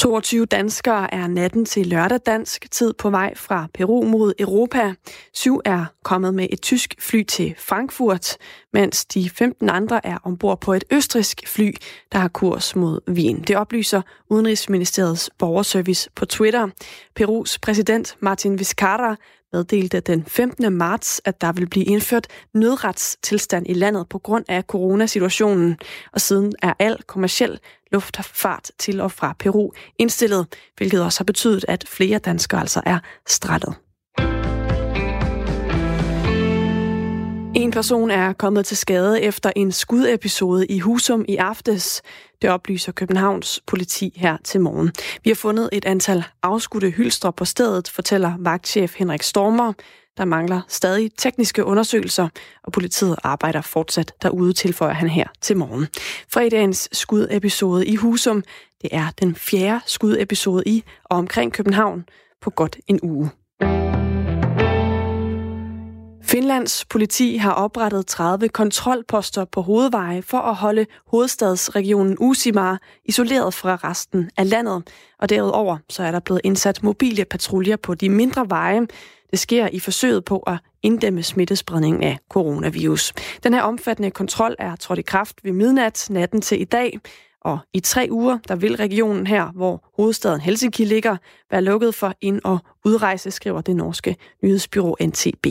22 danskere er natten til lørdag dansk tid på vej fra Peru mod Europa. Syv er kommet med et tysk fly til Frankfurt, mens de 15 andre er ombord på et østrisk fly, der har kurs mod Wien. Det oplyser Udenrigsministeriets borgerservice på Twitter. Perus præsident Martin Vizcarra meddelte den 15. marts, at der vil blive indført nødretstilstand i landet på grund af coronasituationen, og siden er al kommersiel luftfart til og fra Peru indstillet, hvilket også har betydet, at flere danskere altså er strættet. En person er kommet til skade efter en skudepisode i Husum i aftes. Det oplyser Københavns politi her til morgen. Vi har fundet et antal afskudte hylstre på stedet, fortæller vagtchef Henrik Stormer. Der mangler stadig tekniske undersøgelser, og politiet arbejder fortsat derude, tilføjer han her til morgen. Fredagens skudepisode i Husum, det er den fjerde skudepisode i og omkring København på godt en uge. Finlands politi har oprettet 30 kontrolposter på hovedveje for at holde hovedstadsregionen Usimar isoleret fra resten af landet. Og derudover så er der blevet indsat mobile patruljer på de mindre veje. Det sker i forsøget på at inddæmme smittespredningen af coronavirus. Den her omfattende kontrol er trådt i kraft ved midnat natten til i dag. Og i tre uger, der vil regionen her, hvor hovedstaden Helsinki ligger, være lukket for ind- og udrejse, skriver det norske nyhedsbyrå NTB.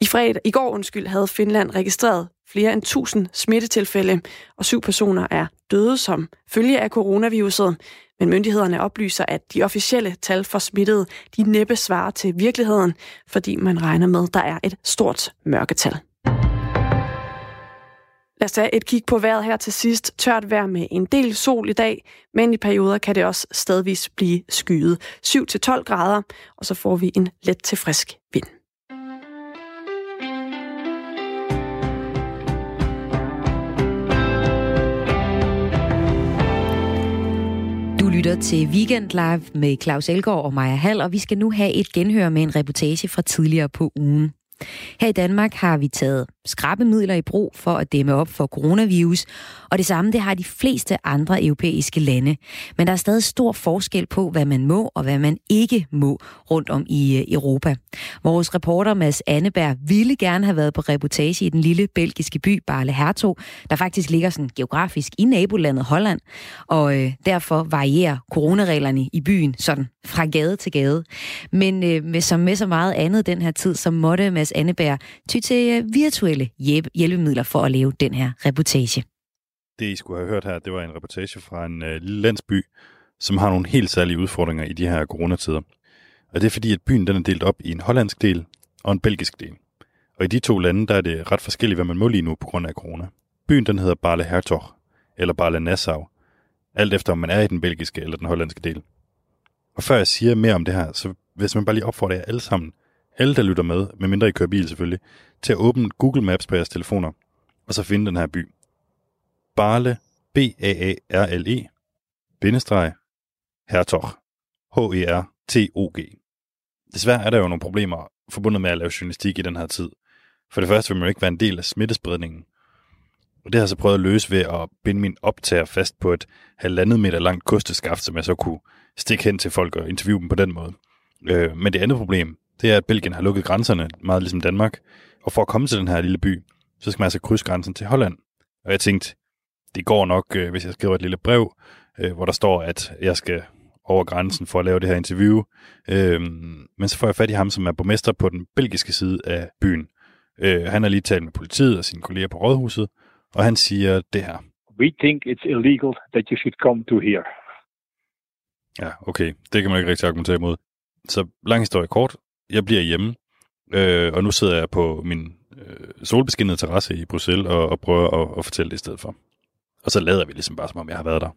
I, fredag, I går undskyld, havde Finland registreret flere end 1000 smittetilfælde, og syv personer er døde som følge af coronaviruset. Men myndighederne oplyser, at de officielle tal for smittede, de næppe svarer til virkeligheden, fordi man regner med, at der er et stort mørketal. Lad os tage et kig på vejret her til sidst. Tørt vejr med en del sol i dag, men i perioder kan det også stadigvis blive skyet. 7-12 grader, og så får vi en let til frisk vind. Lytter til Weekend Live med Claus Elgaard og Maja Hall, og vi skal nu have et genhør med en reportage fra tidligere på ugen. Her i Danmark har vi taget skrabemidler i brug for at dæmme op for coronavirus, og det samme det har de fleste andre europæiske lande. Men der er stadig stor forskel på, hvad man må og hvad man ikke må rundt om i øh, Europa. Vores reporter Mads Anneberg ville gerne have været på reportage i den lille belgiske by Barle Hertog, der faktisk ligger sådan geografisk i nabolandet Holland, og øh, derfor varierer coronareglerne i byen sådan fra gade til gade. Men øh, med, som med så meget andet den her tid, så måtte Mads Anneberg ty til øh, aktuelle hjælpemidler for at lave den her reportage. Det, I skulle have hørt her, det var en reportage fra en øh, lille landsby, som har nogle helt særlige udfordringer i de her coronatider. Og det er fordi, at byen den er delt op i en hollandsk del og en belgisk del. Og i de to lande, der er det ret forskelligt, hvad man må lige nu på grund af corona. Byen den hedder Barle Hertog, eller Barle Nassau, alt efter om man er i den belgiske eller den hollandske del. Og før jeg siger mere om det her, så hvis man bare lige opfordrer jer alle sammen, alle der lytter med, medmindre I kører bil selvfølgelig, til at åbne Google Maps på jeres telefoner, og så finde den her by. Barle, B-A-A-R-L-E, bindestreg, Hertog, H-E-R-T-O-G. Desværre er der jo nogle problemer forbundet med at lave journalistik i den her tid. For det første vil man jo ikke være en del af smittespredningen. Og det har jeg så prøvet at løse ved at binde min optager fast på et halvandet meter langt kosteskaft, som jeg så kunne stikke hen til folk og interviewe dem på den måde. Øh, men det andet problem, det er, at Belgien har lukket grænserne, meget ligesom Danmark. Og for at komme til den her lille by, så skal man altså krydse grænsen til Holland. Og jeg tænkte, det går nok, øh, hvis jeg skriver et lille brev, øh, hvor der står, at jeg skal over grænsen for at lave det her interview. Øh, men så får jeg fat i ham, som er borgmester på den belgiske side af byen. Øh, han har lige talt med politiet og sine kolleger på rådhuset, og han siger det her. We think it's illegal that you should come to here. Ja, okay. Det kan man ikke rigtig argumentere imod. Så lang historie kort. Jeg bliver hjemme, øh, og nu sidder jeg på min øh, solbeskinnede terrasse i Bruxelles og, og prøver at, at fortælle det i stedet for. Og så lader vi ligesom bare, som om jeg har været der.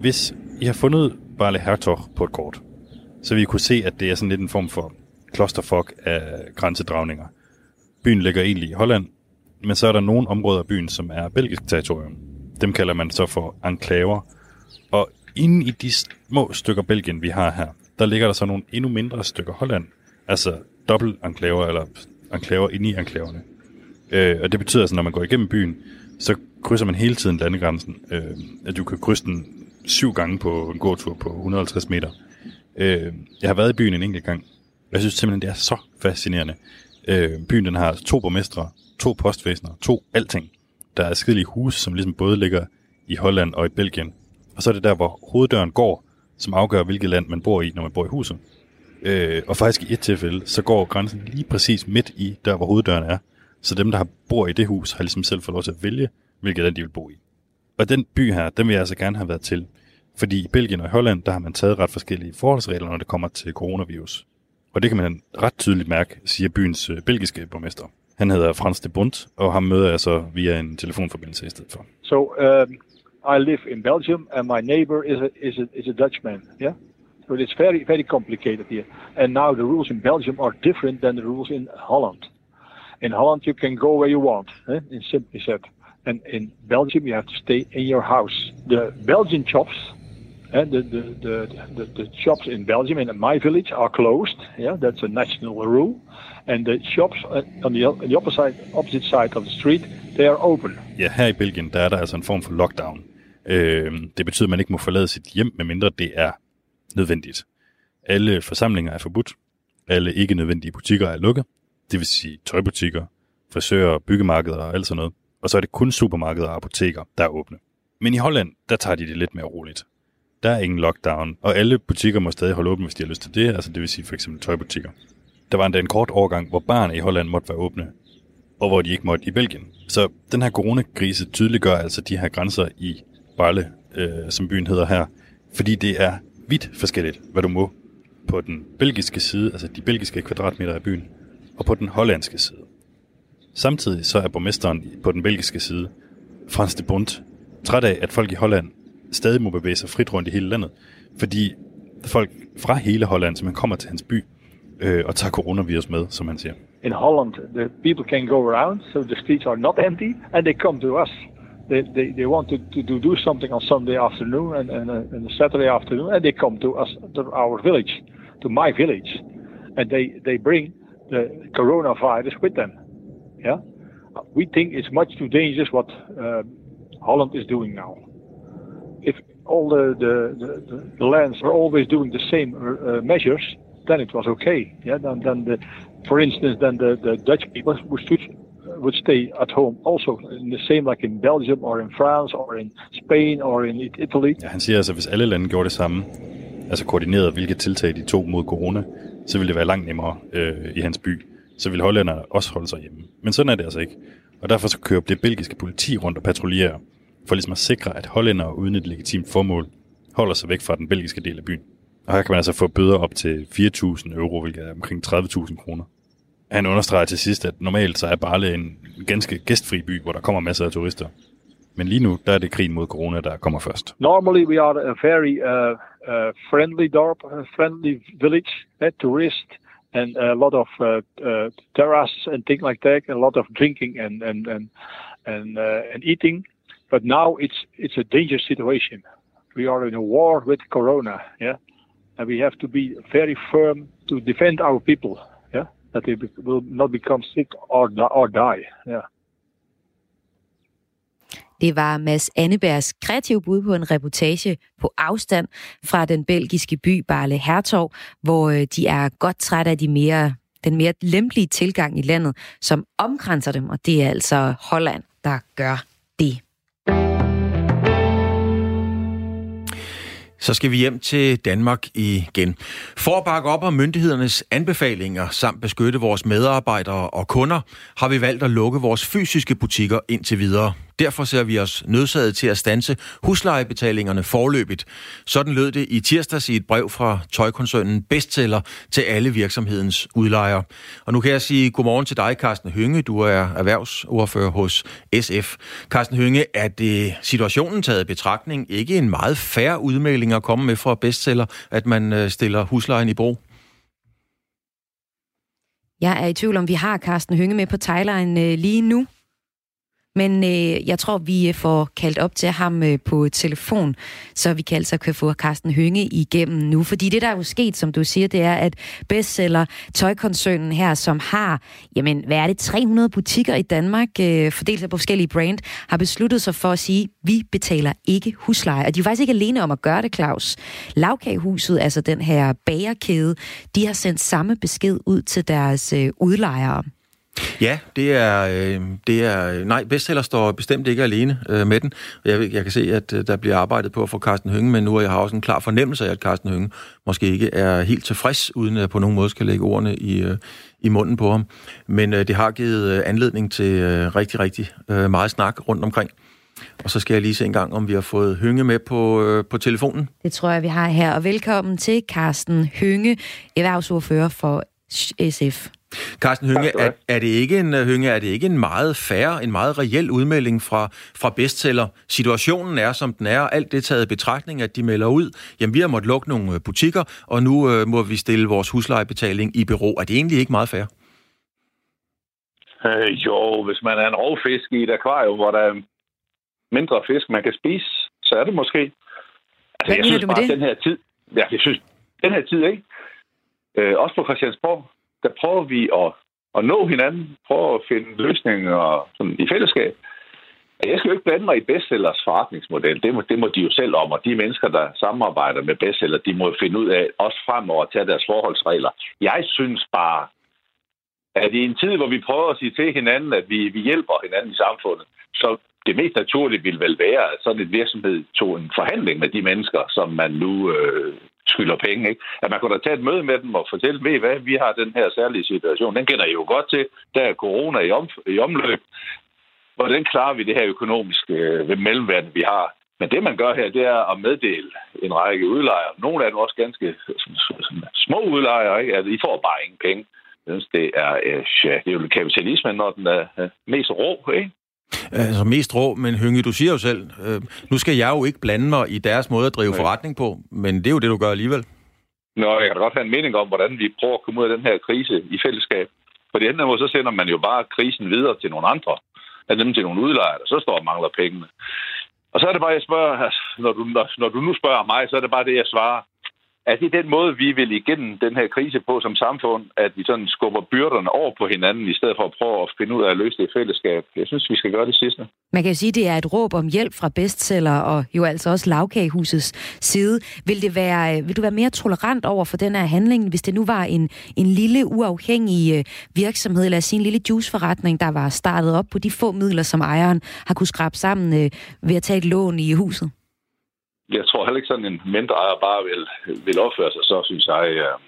Hvis I har fundet Barle Hertog på et kort, så vil I kunne se, at det er sådan lidt en form for klosterfok af grænsedragninger. Byen ligger egentlig i Holland, men så er der nogle områder af byen, som er belgisk territorium. Dem kalder man så for enklaver. Og inde i de små stykker Belgien, vi har her, der ligger der så nogle endnu mindre stykker Holland. Altså dobbelt enklaver, eller enklaver inde i enklaverne. Øh, og det betyder at når man går igennem byen, så krydser man hele tiden landegrænsen. Øh, at du kan krydse den syv gange på en gåtur på 150 meter. Øh, jeg har været i byen en enkelt gang. Jeg synes simpelthen, det er så fascinerende. Øh, byen den har to borgmestre, to postvæsener, to alting. Der er skidelige huse, som ligesom både ligger i Holland og i Belgien. Og så er det der, hvor hoveddøren går, som afgør, hvilket land man bor i, når man bor i huset. Øh, og faktisk i et tilfælde, så går grænsen lige præcis midt i, der hvor hoveddøren er. Så dem, der har bor i det hus, har ligesom selv fået lov til at vælge, hvilket land de vil bo i. Og den by her, den vil jeg altså gerne have været til. Fordi i Belgien og Holland, der har man taget ret forskellige forholdsregler, når det kommer til coronavirus. Og det kan man ret tydeligt mærke, siger byens øh, belgiske borgmester. Han hedder Frans de Bundt, og ham møder jeg så via en telefonforbindelse i stedet for. So um, øhm, I live in Belgium, and my neighbor is a, is a, is a Dutchman. Yeah. So it's very very complicated here. And now the rules in Belgium are different than the rules in Holland. In Holland, you can go where you want, eh? in simply said. And in Belgium, you have to stay in your house. The Belgian shops And the, the, the, the, the shops in Belgium, in my village, are closed. Yeah, that's a national rule. And the shops on the, on the opposite, opposite side of the street, they are open. Ja, her i der er der altså en form for lockdown. Øh, det betyder, at man ikke må forlade sit hjem, medmindre det er nødvendigt. Alle forsamlinger er forbudt. Alle ikke nødvendige butikker er lukket. Det vil sige tøjbutikker, frisører, byggemarkeder og alt sådan noget. Og så er det kun supermarkeder og apoteker, der er åbne. Men i Holland, der tager de det lidt mere roligt. Der er ingen lockdown, og alle butikker må stadig holde åbne, hvis de har lyst til det, altså det vil sige for eksempel tøjbutikker. Der var endda en kort overgang, hvor barn i Holland måtte være åbne, og hvor de ikke måtte i Belgien. Så den her coronakrise tydeliggør altså de her grænser i Barle, øh, som byen hedder her, fordi det er vidt forskelligt, hvad du må på den belgiske side, altså de belgiske kvadratmeter af byen, og på den hollandske side. Samtidig så er borgmesteren på den belgiske side, Frans de Bund, træt af, at folk i Holland stadig må bevæge sig frit rundt i hele landet, fordi folk fra hele Holland simpelthen kommer til hans by øh, og tager coronavirus med, som han siger. In Holland, the people can go around, so the streets are not empty, and they come to us. They, they, they want to, to, do something on Sunday afternoon and, and, uh, and Saturday afternoon, and they come to us, to our village, to my village, and they, they bring the coronavirus with them. Yeah, we think it's much too dangerous what uh, Holland is doing now. If all the, the, the, the lands were always doing the same uh, measures, then it was okay. Yeah, then, then the, for instance, then the, the Dutch people would, would stay at home also, in the same like in Belgium or in France or in Spain or in Italy. Ja, han siger altså, hvis alle lande gjorde det samme, altså koordineret, hvilke tiltag de tog mod corona, så ville det være langt nemmere øh, i hans by. Så ville hollænderne også holde sig hjemme. Men sådan er det altså ikke. Og derfor så kører det belgiske politi rundt og patruljerer, for ligesom at sikre, at hollændere uden et legitimt formål holder sig væk fra den belgiske del af byen. Og her kan man altså få bøder op til 4.000 euro, hvilket er omkring 30.000 kroner. Han understreger til sidst, at normalt så er Barle en ganske gæstfri by, hvor der kommer masser af turister. Men lige nu, der er det krigen mod corona, der kommer først. Normally we are a very uh, uh, friendly dorp, a friendly village, a tourist, and a lot of uh, uh, terraces and things like that, a lot of drinking and and and and, uh, and eating. But now it's it's a dangerous situation. We are in a war with corona, yeah, and we have to be very firm to defend our people, that they will not become sick or or die, yeah. Det var Mads Annebergs kreative bud på en reportage på afstand fra den belgiske by Barle Hertog, hvor øh, de er godt trætte af de mere, den mere lempelige tilgang i landet, som omkranser dem, og det er altså Holland, der gør det. Så skal vi hjem til Danmark igen. For at bakke op om myndighedernes anbefalinger samt beskytte vores medarbejdere og kunder, har vi valgt at lukke vores fysiske butikker indtil videre. Derfor ser vi os nødsaget til at stanse huslejebetalingerne forløbigt. Sådan lød det i tirsdags i et brev fra tøjkoncernen Bestseller til alle virksomhedens udlejere. Og nu kan jeg sige godmorgen til dig, Carsten Hynge. Du er erhvervsordfører hos SF. Carsten Hynge, er det situationen taget i betragtning ikke en meget færre udmelding at komme med fra Bestseller, at man øh, stiller huslejen i brug? Jeg er i tvivl om, vi har Carsten Hynge med på Thailand øh, lige nu. Men øh, jeg tror, vi øh, får kaldt op til ham øh, på telefon, så vi kan altså kan få Carsten Hønge igennem nu. Fordi det, der er jo sket, som du siger, det er, at bestseller tøjkoncernen her, som har, jamen, hvad er det, 300 butikker i Danmark, øh, fordelt sig på forskellige brand, har besluttet sig for at sige, vi betaler ikke husleje. Og de er faktisk ikke alene om at gøre det, Claus. Lavkagehuset, altså den her bagerkæde, de har sendt samme besked ud til deres øh, udlejere. Ja, det er, øh, det er nej, bestseller står bestemt ikke alene øh, med den. Jeg, jeg kan se, at øh, der bliver arbejdet på at få Carsten Hønge, men nu har jeg også en klar fornemmelse af, at Carsten Hønge måske ikke er helt tilfreds, uden at på nogen måde skal lægge ordene i, øh, i munden på ham. Men øh, det har givet øh, anledning til øh, rigtig, rigtig øh, meget snak rundt omkring. Og så skal jeg lige se en gang, om vi har fået Hønge med på, øh, på telefonen. Det tror jeg, vi har her. Og velkommen til Carsten Hønge, erhvervsordfører for SF. Carsten Hønge, er, er, det ikke en, Hønge, er det ikke en meget færre, en meget reel udmelding fra, fra bestseller? Situationen er, som den er, alt det taget i betragtning, at de melder ud, jamen vi har måttet lukke nogle øh, butikker, og nu øh, må vi stille vores huslejebetaling i bero. Er det egentlig ikke meget færre? Øh, jo, hvis man er en rovfisk i et akvarium, hvor der er mindre fisk, man kan spise, så er det måske. Altså, Hvad mener du med det? Den her tid, ja, jeg synes, den her tid, ikke? Øh, også på Christiansborg, der prøver vi at, at nå hinanden, prøver at finde løsninger sådan, i fællesskab. Jeg skal jo ikke blande mig i bestsellers forretningsmodel. Det må, det må de jo selv om, og de mennesker, der samarbejder med bestseller, de må finde ud af, også fremover at tage deres forholdsregler. Jeg synes bare, at i en tid, hvor vi prøver at sige til hinanden, at vi, vi hjælper hinanden i samfundet, så det mest naturlige ville vel være, at sådan et virksomhed tog en forhandling med de mennesker, som man nu øh, skylder penge. Ikke? At man kunne da tage et møde med dem og fortælle, ved hvad, vi har den her særlige situation. Den kender I jo godt til. Der er corona i, om, i omløb. Hvordan klarer vi det her økonomiske øh, mellemværende, vi har? Men det, man gør her, det er at meddele en række udlejere. Nogle af dem også ganske små udlejere, ikke? Altså, I får bare ingen penge. Jeg synes, det er, øh, ja, det er jo kapitalismen, når den er øh, mest rå, ikke? Altså mest rå, men Hynge, du siger jo selv, øh, nu skal jeg jo ikke blande mig i deres måde at drive Nej. forretning på, men det er jo det, du gør alligevel. Nå, jeg kan da godt have en mening om, hvordan vi prøver at komme ud af den her krise i fællesskab. For det andet måde, så sender man jo bare krisen videre til nogle andre. Af dem til nogle udlejere, der så står og mangler pengene. Og så er det bare, jeg spørger, altså, når, du, når, når du nu spørger mig, så er det bare det, jeg svarer Altså, er det den måde, vi vil igennem den her krise på som samfund, at vi sådan skubber byrderne over på hinanden, i stedet for at prøve at finde ud af at løse det i fællesskab? Jeg synes, vi skal gøre det sidste. Man kan sige, at det er et råb om hjælp fra bestseller og jo altså også lavkagehusets side. Vil, det være, øh, vil du være mere tolerant over for den her handling, hvis det nu var en, en lille uafhængig øh, virksomhed, eller sin lille juiceforretning, der var startet op på de få midler, som ejeren har kunne skrabe sammen øh, ved at tage et lån i huset? Jeg tror heller ikke sådan en mindre ejer bare vil, vil opføre sig, så synes jeg, øh,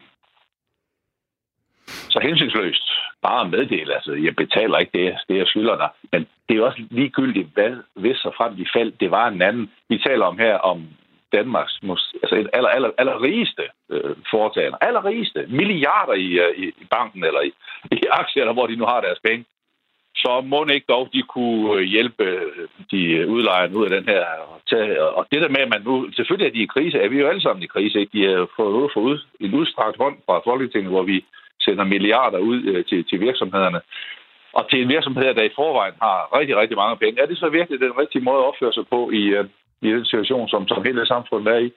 så hensynsløst bare meddele, altså jeg betaler ikke det, det jeg skylder dig. Men det er også ligegyldigt, hvad hvis og frem de fald, det var en anden. Vi taler om her om Danmarks altså et aller, aller, aller rigeste øh, foretagende, aller rigeste, milliarder i, øh, i, banken eller i, i aktier, eller hvor de nu har deres penge så må ikke dog, de kunne hjælpe øh, de øh, udlejere ud af den her. Og det der med, at man nu, selvfølgelig er de i krise, er vi jo alle sammen i krise, ikke? De har fået, fået en udstrakt hånd fra Folketinget, hvor vi sender milliarder ud øh, til, til virksomhederne. Og til en virksomhed, der i forvejen har rigtig, rigtig mange penge. Er det så virkelig den rigtige måde at opføre sig på i, øh, i den situation, som, som hele samfundet er i?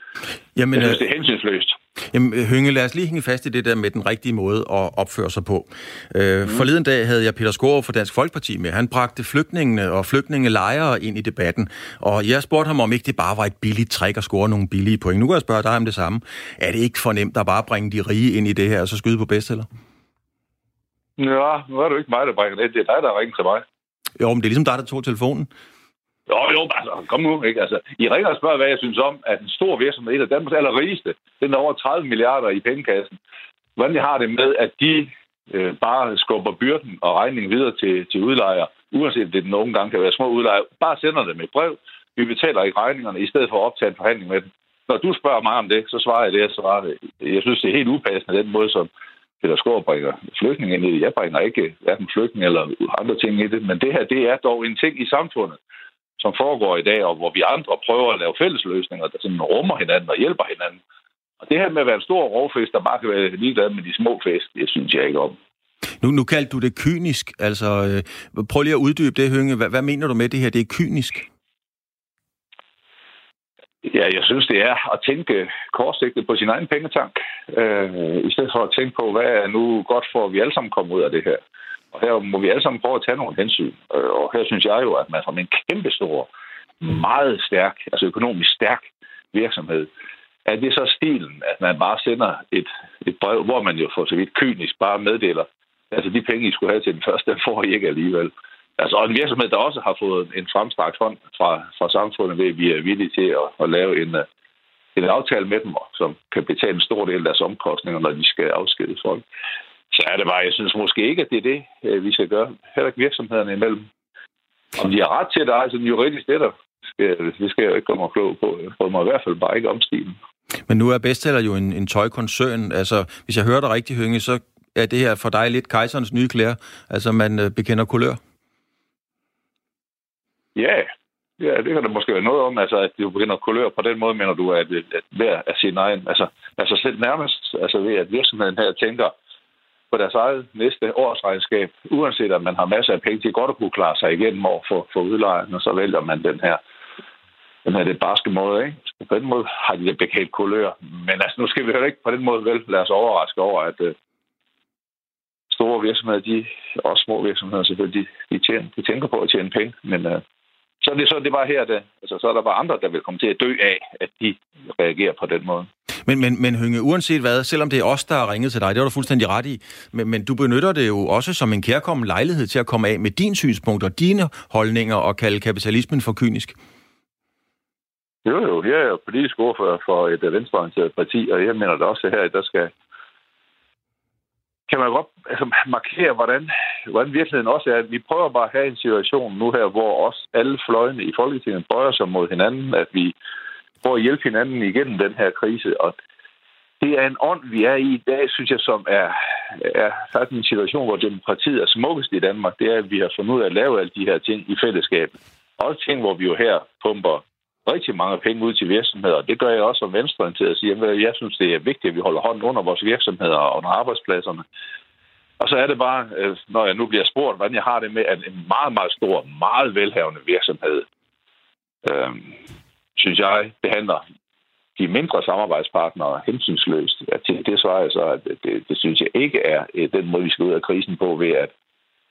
Jamen, jeg synes, det er hensynsløst. Jamen, Hynge, lad os lige hænge fast i det der med den rigtige måde at opføre sig på. Øh, mm. Forleden dag havde jeg Peter Skåre fra Dansk Folkeparti med. Han bragte flygtningene og flygtningelejre ind i debatten. Og jeg spurgte ham, om ikke det bare var et billigt træk at score nogle billige point. Nu kan jeg spørge dig om det samme. Er det ikke fornemt at bare bringe de rige ind i det her, og så skyde på bestseller? Ja, nu er det jo ikke mig, der bringer det. Det er dig, der ringer til mig. Jo, men det er ligesom dig, der tog telefonen. Jo, jo, altså, kom nu, ikke? Altså, I ringer og spørger, hvad jeg synes om, at en stor virksomhed, et af Danmarks allerrigeste, den er over 30 milliarder i pengekassen. Hvordan jeg har det med, at de øh, bare skubber byrden og regningen videre til, til udlejere, uanset om det nogle gange kan være små udlejere, bare sender dem med brev. Vi betaler ikke regningerne, i stedet for at optage en forhandling med dem. Når du spørger mig om det, så svarer jeg det, jeg svarer det. Jeg synes, det er helt upassende, den måde, som Peter Skår bringer flygtninge ind i det. Jeg bringer ikke hverken flygtninge eller andre ting i det, men det her, det er dog en ting i samfundet, som foregår i dag, og hvor vi andre prøver at lave fælles løsninger, der sådan rummer hinanden og hjælper hinanden. Og det her med at være en stor rovfest, der bare kan være ligeglad med de små fest, det synes jeg ikke om. Nu, nu kaldte du det kynisk. Altså, øh, prøv lige at uddybe det, Hønge. Hvad, hvad mener du med det her? Det er kynisk. Ja, jeg synes, det er at tænke kortsigtet på sin egen pengetank, øh, i stedet for at tænke på, hvad er nu godt for, at vi alle sammen kommer ud af det her. Og her må vi alle sammen prøve at tage nogle hensyn. Øh, og her synes jeg jo, at man som en kæmpe stor, meget stærk, altså økonomisk stærk virksomhed, er det så stilen, at man bare sender et, et brev, hvor man jo for så vidt kynisk bare meddeler, altså de penge, I skulle have til den første, den får I ikke alligevel. Altså, og en virksomhed, der også har fået en fremstrakt hånd fra, fra samfundet ved, at vi er villige til at, at lave en, en aftale med dem, som kan betale en stor del af deres omkostninger, når de skal afskede folk så er det bare, jeg synes måske ikke, at det er det, øh, vi skal gøre. Heller ikke virksomhederne imellem. Om de har ret til det, altså juridisk det der, skal, det skal jeg ikke komme klog på. Jeg får mig i hvert fald bare ikke om stilen. Men nu er bestseller jo en, en tøjkoncern. Altså, hvis jeg hører dig rigtig, Hynge, så er det her for dig lidt kejserens nye klæder. Altså, man øh, bekender kulør. Ja, ja, det kan der måske være noget om, altså, at du begynder kulør på den måde, mener du, at, at hver af sin egen, altså, altså selv nærmest, altså ved at virksomheden her tænker, på deres eget næste årsregnskab, uanset at man har masser af penge til godt at kunne klare sig igennem over for, for udlejeren, og så vælger man den her den her det barske måde, ikke? Så på den måde har de det bekendt kulør. Men altså, nu skal vi jo ikke på den måde vel lade os overraske over, at øh, store virksomheder, de, også små virksomheder selvfølgelig, de, de, tjener, de tænker på at tjene penge, men øh, så er det så det bare her, det, altså, så er der bare andre, der vil komme til at dø af, at de reagerer på den måde. Men, men, men Hynge, uanset hvad, selvom det er os, der har ringet til dig, det var du fuldstændig ret i, men, men du benytter det jo også som en kærkommen lejlighed til at komme af med din synspunkt og dine holdninger og kalde kapitalismen for kynisk. Jo, jo, jeg er politisk ordfører for et venstreorienteret parti, og jeg mener da også her, at der skal kan man godt altså, markere, hvordan, hvordan virkeligheden også er. Vi prøver bare at have en situation nu her, hvor også alle fløjene i Folketinget bøjer sig mod hinanden, at vi prøver at hjælpe hinanden igennem den her krise. Og det er en ånd, vi er i i dag, synes jeg, som er, er faktisk en situation, hvor demokratiet er smukkest i Danmark. Det er, at vi har fundet ud af at lave alle de her ting i fællesskab. Også ting, hvor vi jo her pumper rigtig mange penge ud til virksomheder. Det gør jeg også som venstreorienteret til at sige, at jeg synes, det er vigtigt, at vi holder hånden under vores virksomheder og under arbejdspladserne. Og så er det bare, øh, når jeg nu bliver spurgt, hvordan jeg har det med, at en meget, meget stor, meget velhavende virksomhed, øh, synes jeg, behandler de mindre samarbejdspartnere hensynsløst. Ja, til det svarer jeg så, at det, det synes jeg ikke er øh, den måde, vi skal ud af krisen på, ved at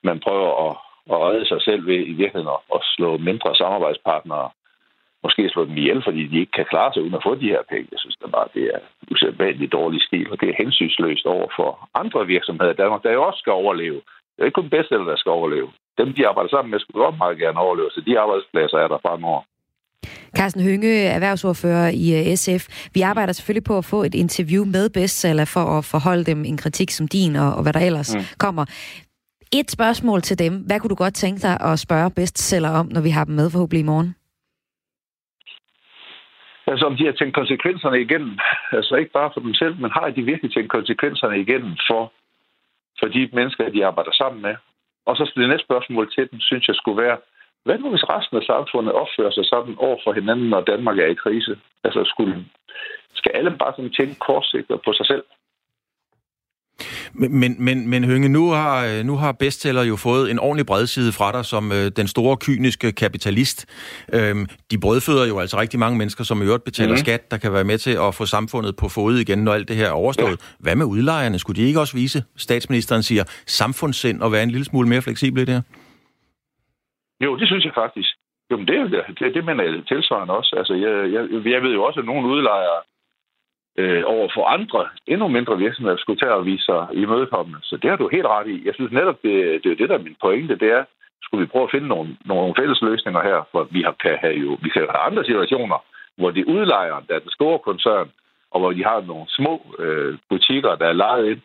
man prøver at, at redde sig selv ved i virkeligheden at slå mindre samarbejdspartnere måske slå dem ihjel, fordi de ikke kan klare sig uden at få de her penge. Jeg synes da bare, det er usædvanligt dårlig stil, og det er hensynsløst over for andre virksomheder i Danmark, der jo også skal overleve. Det er ikke kun bedste, der skal overleve. Dem, de arbejder sammen med, skulle også meget gerne overleve, så de arbejdspladser er der fremover. Carsten Hønge, erhvervsordfører i øh, SF. Vi arbejder selvfølgelig på at få et interview med bestseller for at forholde dem en kritik som din og, og hvad der ellers mm. kommer. Et spørgsmål til dem. Hvad kunne du godt tænke dig at spørge bestseller om, når vi har dem med forhåbentlig i morgen? Altså om de har tænkt konsekvenserne igennem. Altså ikke bare for dem selv, men har de virkelig tænkt konsekvenserne igennem for, for de mennesker, de arbejder sammen med. Og så det næste spørgsmål til dem, synes jeg skulle være, hvad nu hvis resten af samfundet opfører sig sådan over for hinanden, når Danmark er i krise? Altså skulle, skal alle bare sådan tænke kortsigtet på sig selv? Men, men, men Hønge, nu har, øh, nu har bestseller jo fået en ordentlig bredside fra dig som øh, den store kyniske kapitalist. Øhm, de brødføder jo altså rigtig mange mennesker, som i øvrigt betaler mm-hmm. skat, der kan være med til at få samfundet på fod igen, når alt det her er overstået. Ja. Hvad med udlejerne? Skulle de ikke også vise, statsministeren siger, samfundssind og være en lille smule mere fleksibel i det her? Jo, det synes jeg faktisk. Jo, men det, det, det, det mener jeg tilsvarende også. Altså, jeg, jeg, jeg ved jo også, at nogle udlejere øh, over for andre, endnu mindre virksomheder, skulle tage og vise sig imødekommende. Så det har du helt ret i. Jeg synes netop, det, det er det, der er min pointe, det er, skulle vi prøve at finde nogle, nogle fælles løsninger her, for vi har, kan have jo, vi kan have andre situationer, hvor det udlejer, der er den store koncern, og hvor de har nogle små øh, butikker, der er lejet ind.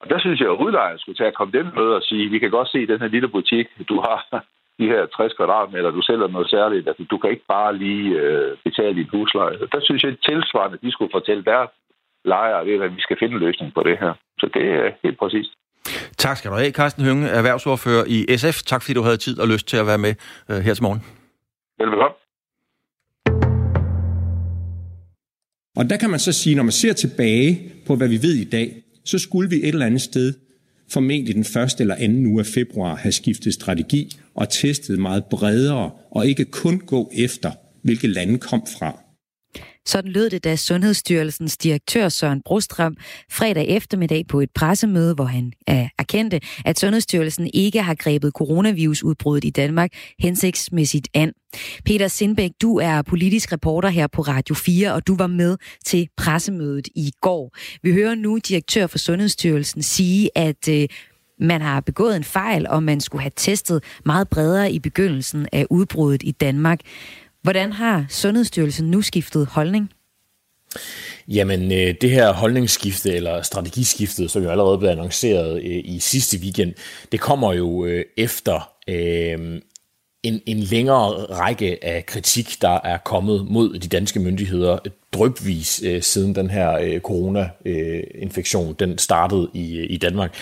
Og der synes jeg, at udlejeren skulle tage at komme den møde og sige, vi kan godt se den her lille butik, du har de her 60 kvadratmeter, du sælger noget særligt. Altså, du kan ikke bare lige øh, betale din husleje. Der synes jeg, at tilsvarende, de skulle fortælle deres lejere, ved, at vi skal finde en løsning på det her. Så det er helt præcist. Tak skal du have, Carsten Hønge, erhvervsordfører i SF. Tak fordi du havde tid og lyst til at være med øh, her til morgen. Velbekomme. Og der kan man så sige, når man ser tilbage på, hvad vi ved i dag, så skulle vi et eller andet sted formentlig den første eller anden uge af februar have skiftet strategi og testet meget bredere og ikke kun gå efter, hvilke lande kom fra. Sådan lød det, da Sundhedsstyrelsens direktør Søren Brostrøm fredag eftermiddag på et pressemøde, hvor han erkendte, at Sundhedsstyrelsen ikke har grebet coronavirusudbruddet i Danmark hensigtsmæssigt an. Peter Sindbæk, du er politisk reporter her på Radio 4, og du var med til pressemødet i går. Vi hører nu direktør for Sundhedsstyrelsen sige, at øh, man har begået en fejl, og man skulle have testet meget bredere i begyndelsen af udbruddet i Danmark. Hvordan har Sundhedsstyrelsen nu skiftet holdning? Jamen, øh, det her holdningsskifte, eller strategiskiftet, som jo allerede blev annonceret øh, i sidste weekend, det kommer jo øh, efter øh, en, en længere række af kritik, der er kommet mod de danske myndigheder drøbvis øh, siden den her øh, corona-infektion øh, den startede i, øh, i Danmark.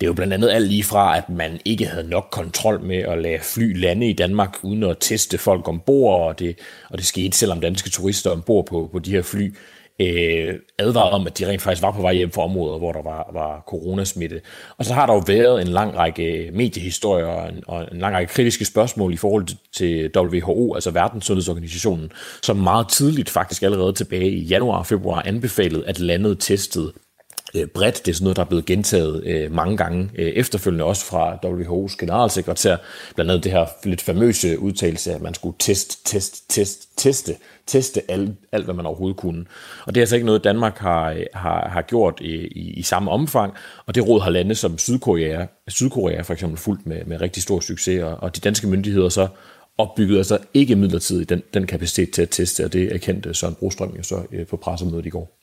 Det er jo blandt andet alt lige fra, at man ikke havde nok kontrol med at lade fly lande i Danmark uden at teste folk ombord, og det, og det skete selvom danske turister ombord på, på de her fly øh, advaret om, at de rent faktisk var på vej hjem fra områder, hvor der var, var coronasmitte. Og så har der jo været en lang række mediehistorier og en, og en lang række kritiske spørgsmål i forhold til WHO, altså Verdenssundhedsorganisationen, som meget tidligt, faktisk allerede tilbage i januar og februar, anbefalede, at landet testede øh, bredt. Det er sådan noget, der er blevet gentaget øh, mange gange øh, efterfølgende, også fra WHO's generalsekretær. Blandt andet det her lidt famøse udtalelse, at man skulle test, test, test, teste, teste alt, alt, hvad man overhovedet kunne. Og det er altså ikke noget, Danmark har, har, har gjort i, i, i samme omfang, og det råd har lande som Sydkorea, Sydkorea for eksempel fuldt med, med rigtig stor succes, og, og de danske myndigheder så opbygget altså ikke midlertidigt den, den kapacitet til at teste, og det erkendte Søren Brostrøm jo så øh, på pressemødet i går.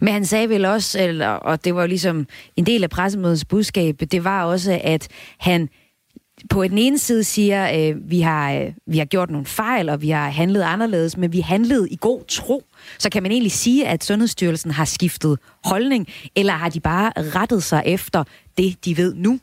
Men han sagde vel også, eller, og det var jo ligesom en del af pressemødets budskab, det var også, at han på den ene side siger, øh, vi har øh, vi har gjort nogle fejl, og vi har handlet anderledes, men vi handlede i god tro. Så kan man egentlig sige, at Sundhedsstyrelsen har skiftet holdning, eller har de bare rettet sig efter det, de ved nu?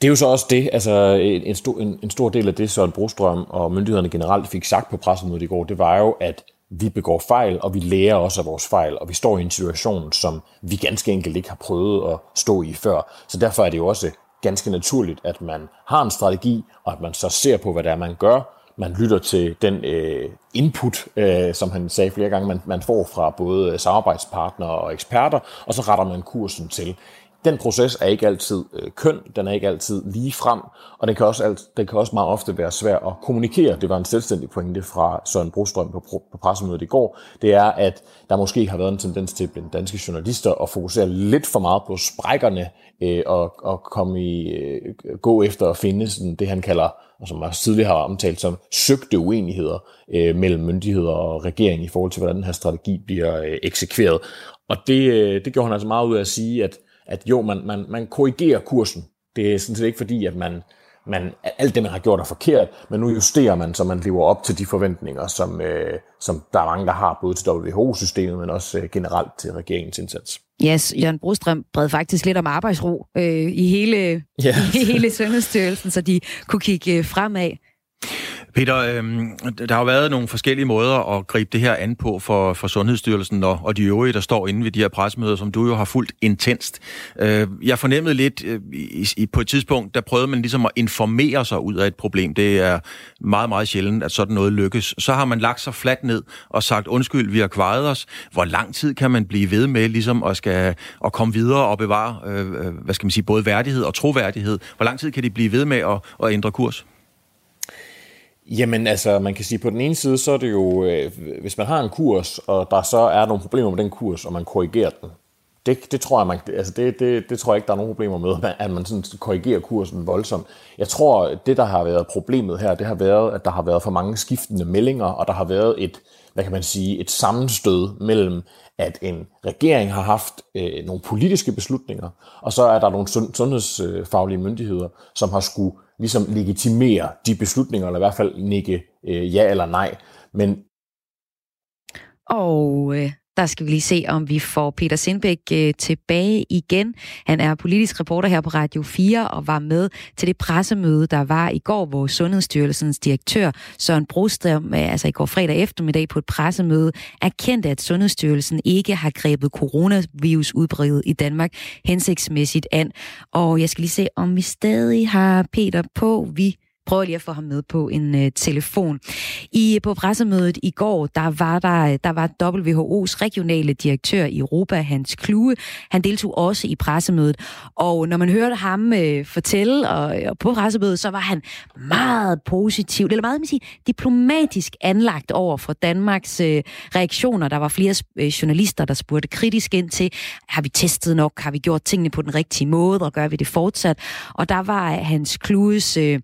Det er jo så også det, altså en, en, stor, en, en stor del af det, Søren Brostrøm og myndighederne generelt fik sagt på pressemødet i går, det var jo, at vi begår fejl, og vi lærer også af vores fejl, og vi står i en situation, som vi ganske enkelt ikke har prøvet at stå i før. Så derfor er det jo også ganske naturligt, at man har en strategi, og at man så ser på, hvad det er, man gør. Man lytter til den øh, input, øh, som han sagde flere gange, man, man får fra både samarbejdspartnere og eksperter, og så retter man kursen til den proces er ikke altid øh, køn, den er ikke altid lige frem, og den kan, også alt, den kan også meget ofte være svær at kommunikere. Det var en selvstændig pointe fra Søren Brostrøm på, på pressemødet i går. Det er, at der måske har været en tendens til blandt danske journalister at fokusere lidt for meget på sprækkerne øh, og, og komme i, øh, gå efter at finde sådan det, han kalder, og som jeg tidligere har omtalt som søgte uenigheder øh, mellem myndigheder og regering i forhold til, hvordan den her strategi bliver øh, eksekveret. Og det, øh, det gjorde han altså meget ud af at sige, at at jo, man, man, man korrigerer kursen. Det er sådan set ikke fordi, at man, man, alt det, man har gjort er forkert, men nu justerer man, så man lever op til de forventninger, som, øh, som der er mange, der har, både til WHO-systemet, men også øh, generelt til regeringens indsats. Yes, Jørgen Brostrøm bred faktisk lidt om arbejdsro øh, i, hele, yeah. i hele Sundhedsstyrelsen, så de kunne kigge fremad. Peter, øh, der har jo været nogle forskellige måder at gribe det her an på for, for Sundhedsstyrelsen og, og de øvrige, der står inde ved de her pressemøder, som du jo har fulgt intenst. Øh, jeg fornemmede lidt øh, i, på et tidspunkt, der prøvede man ligesom at informere sig ud af et problem. Det er meget, meget sjældent, at sådan noget lykkes. Så har man lagt sig fladt ned og sagt, undskyld, vi har kvejet os. Hvor lang tid kan man blive ved med ligesom at, skal, at komme videre og bevare, øh, øh hvad skal man sige, både værdighed og troværdighed? Hvor lang tid kan de blive ved med at, at ændre kurs? Jamen altså, man kan sige, på den ene side, så er det jo, øh, hvis man har en kurs, og der så er nogle problemer med den kurs, og man korrigerer den, det, det tror jeg, man, altså det, det, det tror jeg ikke, der er nogen problemer med, at man sådan korrigerer kursen voldsomt. Jeg tror, det der har været problemet her, det har været, at der har været for mange skiftende meldinger, og der har været et, hvad kan man sige, et sammenstød mellem, at en regering har haft øh, nogle politiske beslutninger, og så er der nogle sundhedsfaglige myndigheder, som har skulle ligesom legitimere de beslutninger, eller i hvert fald nikke øh, ja eller nej. Men og øh, der skal vi lige se, om vi får Peter Sindbæk øh, tilbage igen. Han er politisk reporter her på Radio 4 og var med til det pressemøde, der var i går, hvor Sundhedsstyrelsens direktør Søren Brostrøm, øh, altså i går fredag eftermiddag på et pressemøde, erkendte, at Sundhedsstyrelsen ikke har grebet coronavirusudbredet i Danmark hensigtsmæssigt an. Og jeg skal lige se, om vi stadig har Peter på. Vi prøver lige at få ham med på en øh, telefon. I på pressemødet i går, der var der, der var WHO's regionale direktør i Europa, Hans Kluge. Han deltog også i pressemødet, og når man hørte ham øh, fortælle og, og på pressemødet, så var han meget positiv, eller meget man sige, diplomatisk anlagt over for Danmarks øh, reaktioner. Der var flere øh, journalister, der spurgte kritisk ind til, har vi testet nok, har vi gjort tingene på den rigtige måde, og gør vi det fortsat? Og der var Hans Kluges øh,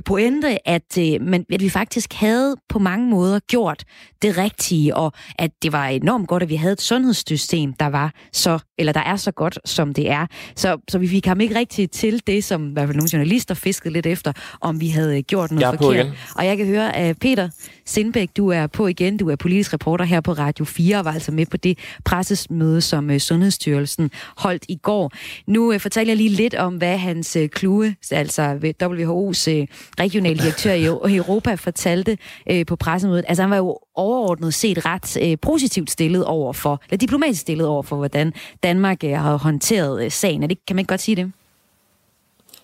pointe, at, øh, men, at vi faktisk havde på mange måder gjort det rigtige, og at det var enormt godt, at vi havde et sundhedssystem, der var så, eller der er så godt, som det er. Så, så vi fik ham ikke rigtig til det, som i hvert fald nogle journalister fiskede lidt efter, om vi havde gjort noget jeg forkert. Og jeg kan høre, at Peter Sindbæk, du er på igen. Du er politisk reporter her på Radio 4, og var altså med på det pressesmøde, som uh, Sundhedsstyrelsen holdt i går. Nu fortæller jeg lige lidt om, hvad hans klue, altså WHO's regional direktør i Europa, fortalte øh, på pressemødet. Altså han var jo overordnet set ret øh, positivt stillet over for, eller diplomatisk stillet over for, hvordan Danmark øh, har håndteret øh, sagen. Er det, kan man ikke godt sige det?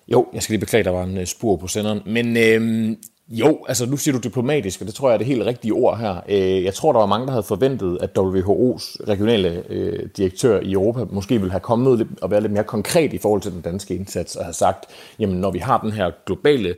Jo, jeg skal lige beklage, der var en øh, spur på senderen. Men øh, jo, altså nu siger du diplomatisk, og det tror jeg er det helt rigtige ord her. Øh, jeg tror, der var mange, der havde forventet, at WHO's regionale øh, direktør i Europa måske ville have kommet ud og været lidt mere konkret i forhold til den danske indsats, og have sagt, jamen når vi har den her globale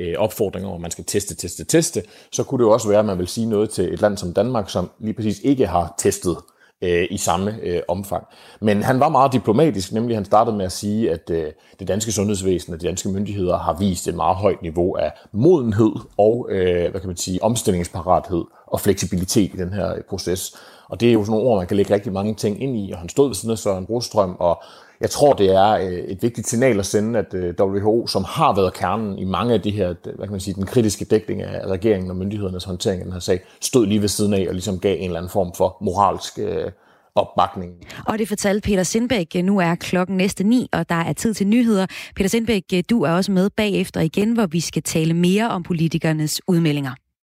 øh, opfordring om, at man skal teste, teste, teste, så kunne det jo også være, at man vil sige noget til et land som Danmark, som lige præcis ikke har testet øh, i samme øh, omfang. Men han var meget diplomatisk, nemlig han startede med at sige, at øh, det danske sundhedsvæsen og de danske myndigheder har vist et meget højt niveau af modenhed og øh, hvad kan man sige, omstillingsparathed og fleksibilitet i den her øh, proces. Og det er jo sådan nogle ord, man kan lægge rigtig mange ting ind i, og han stod ved siden af Søren Brostrøm, og jeg tror, det er øh, et vigtigt signal at sende, at øh, WHO, som har været kernen i mange af de her, hvad kan man sige, den kritiske dækning af regeringen og myndighedernes håndtering af den her sag, stod lige ved siden af og ligesom gav en eller anden form for moralsk øh, opbakning. Og det fortalte Peter Sindbæk. Øh, nu er klokken næste ni, og der er tid til nyheder. Peter Sindbæk, du er også med bagefter igen, hvor vi skal tale mere om politikernes udmeldinger.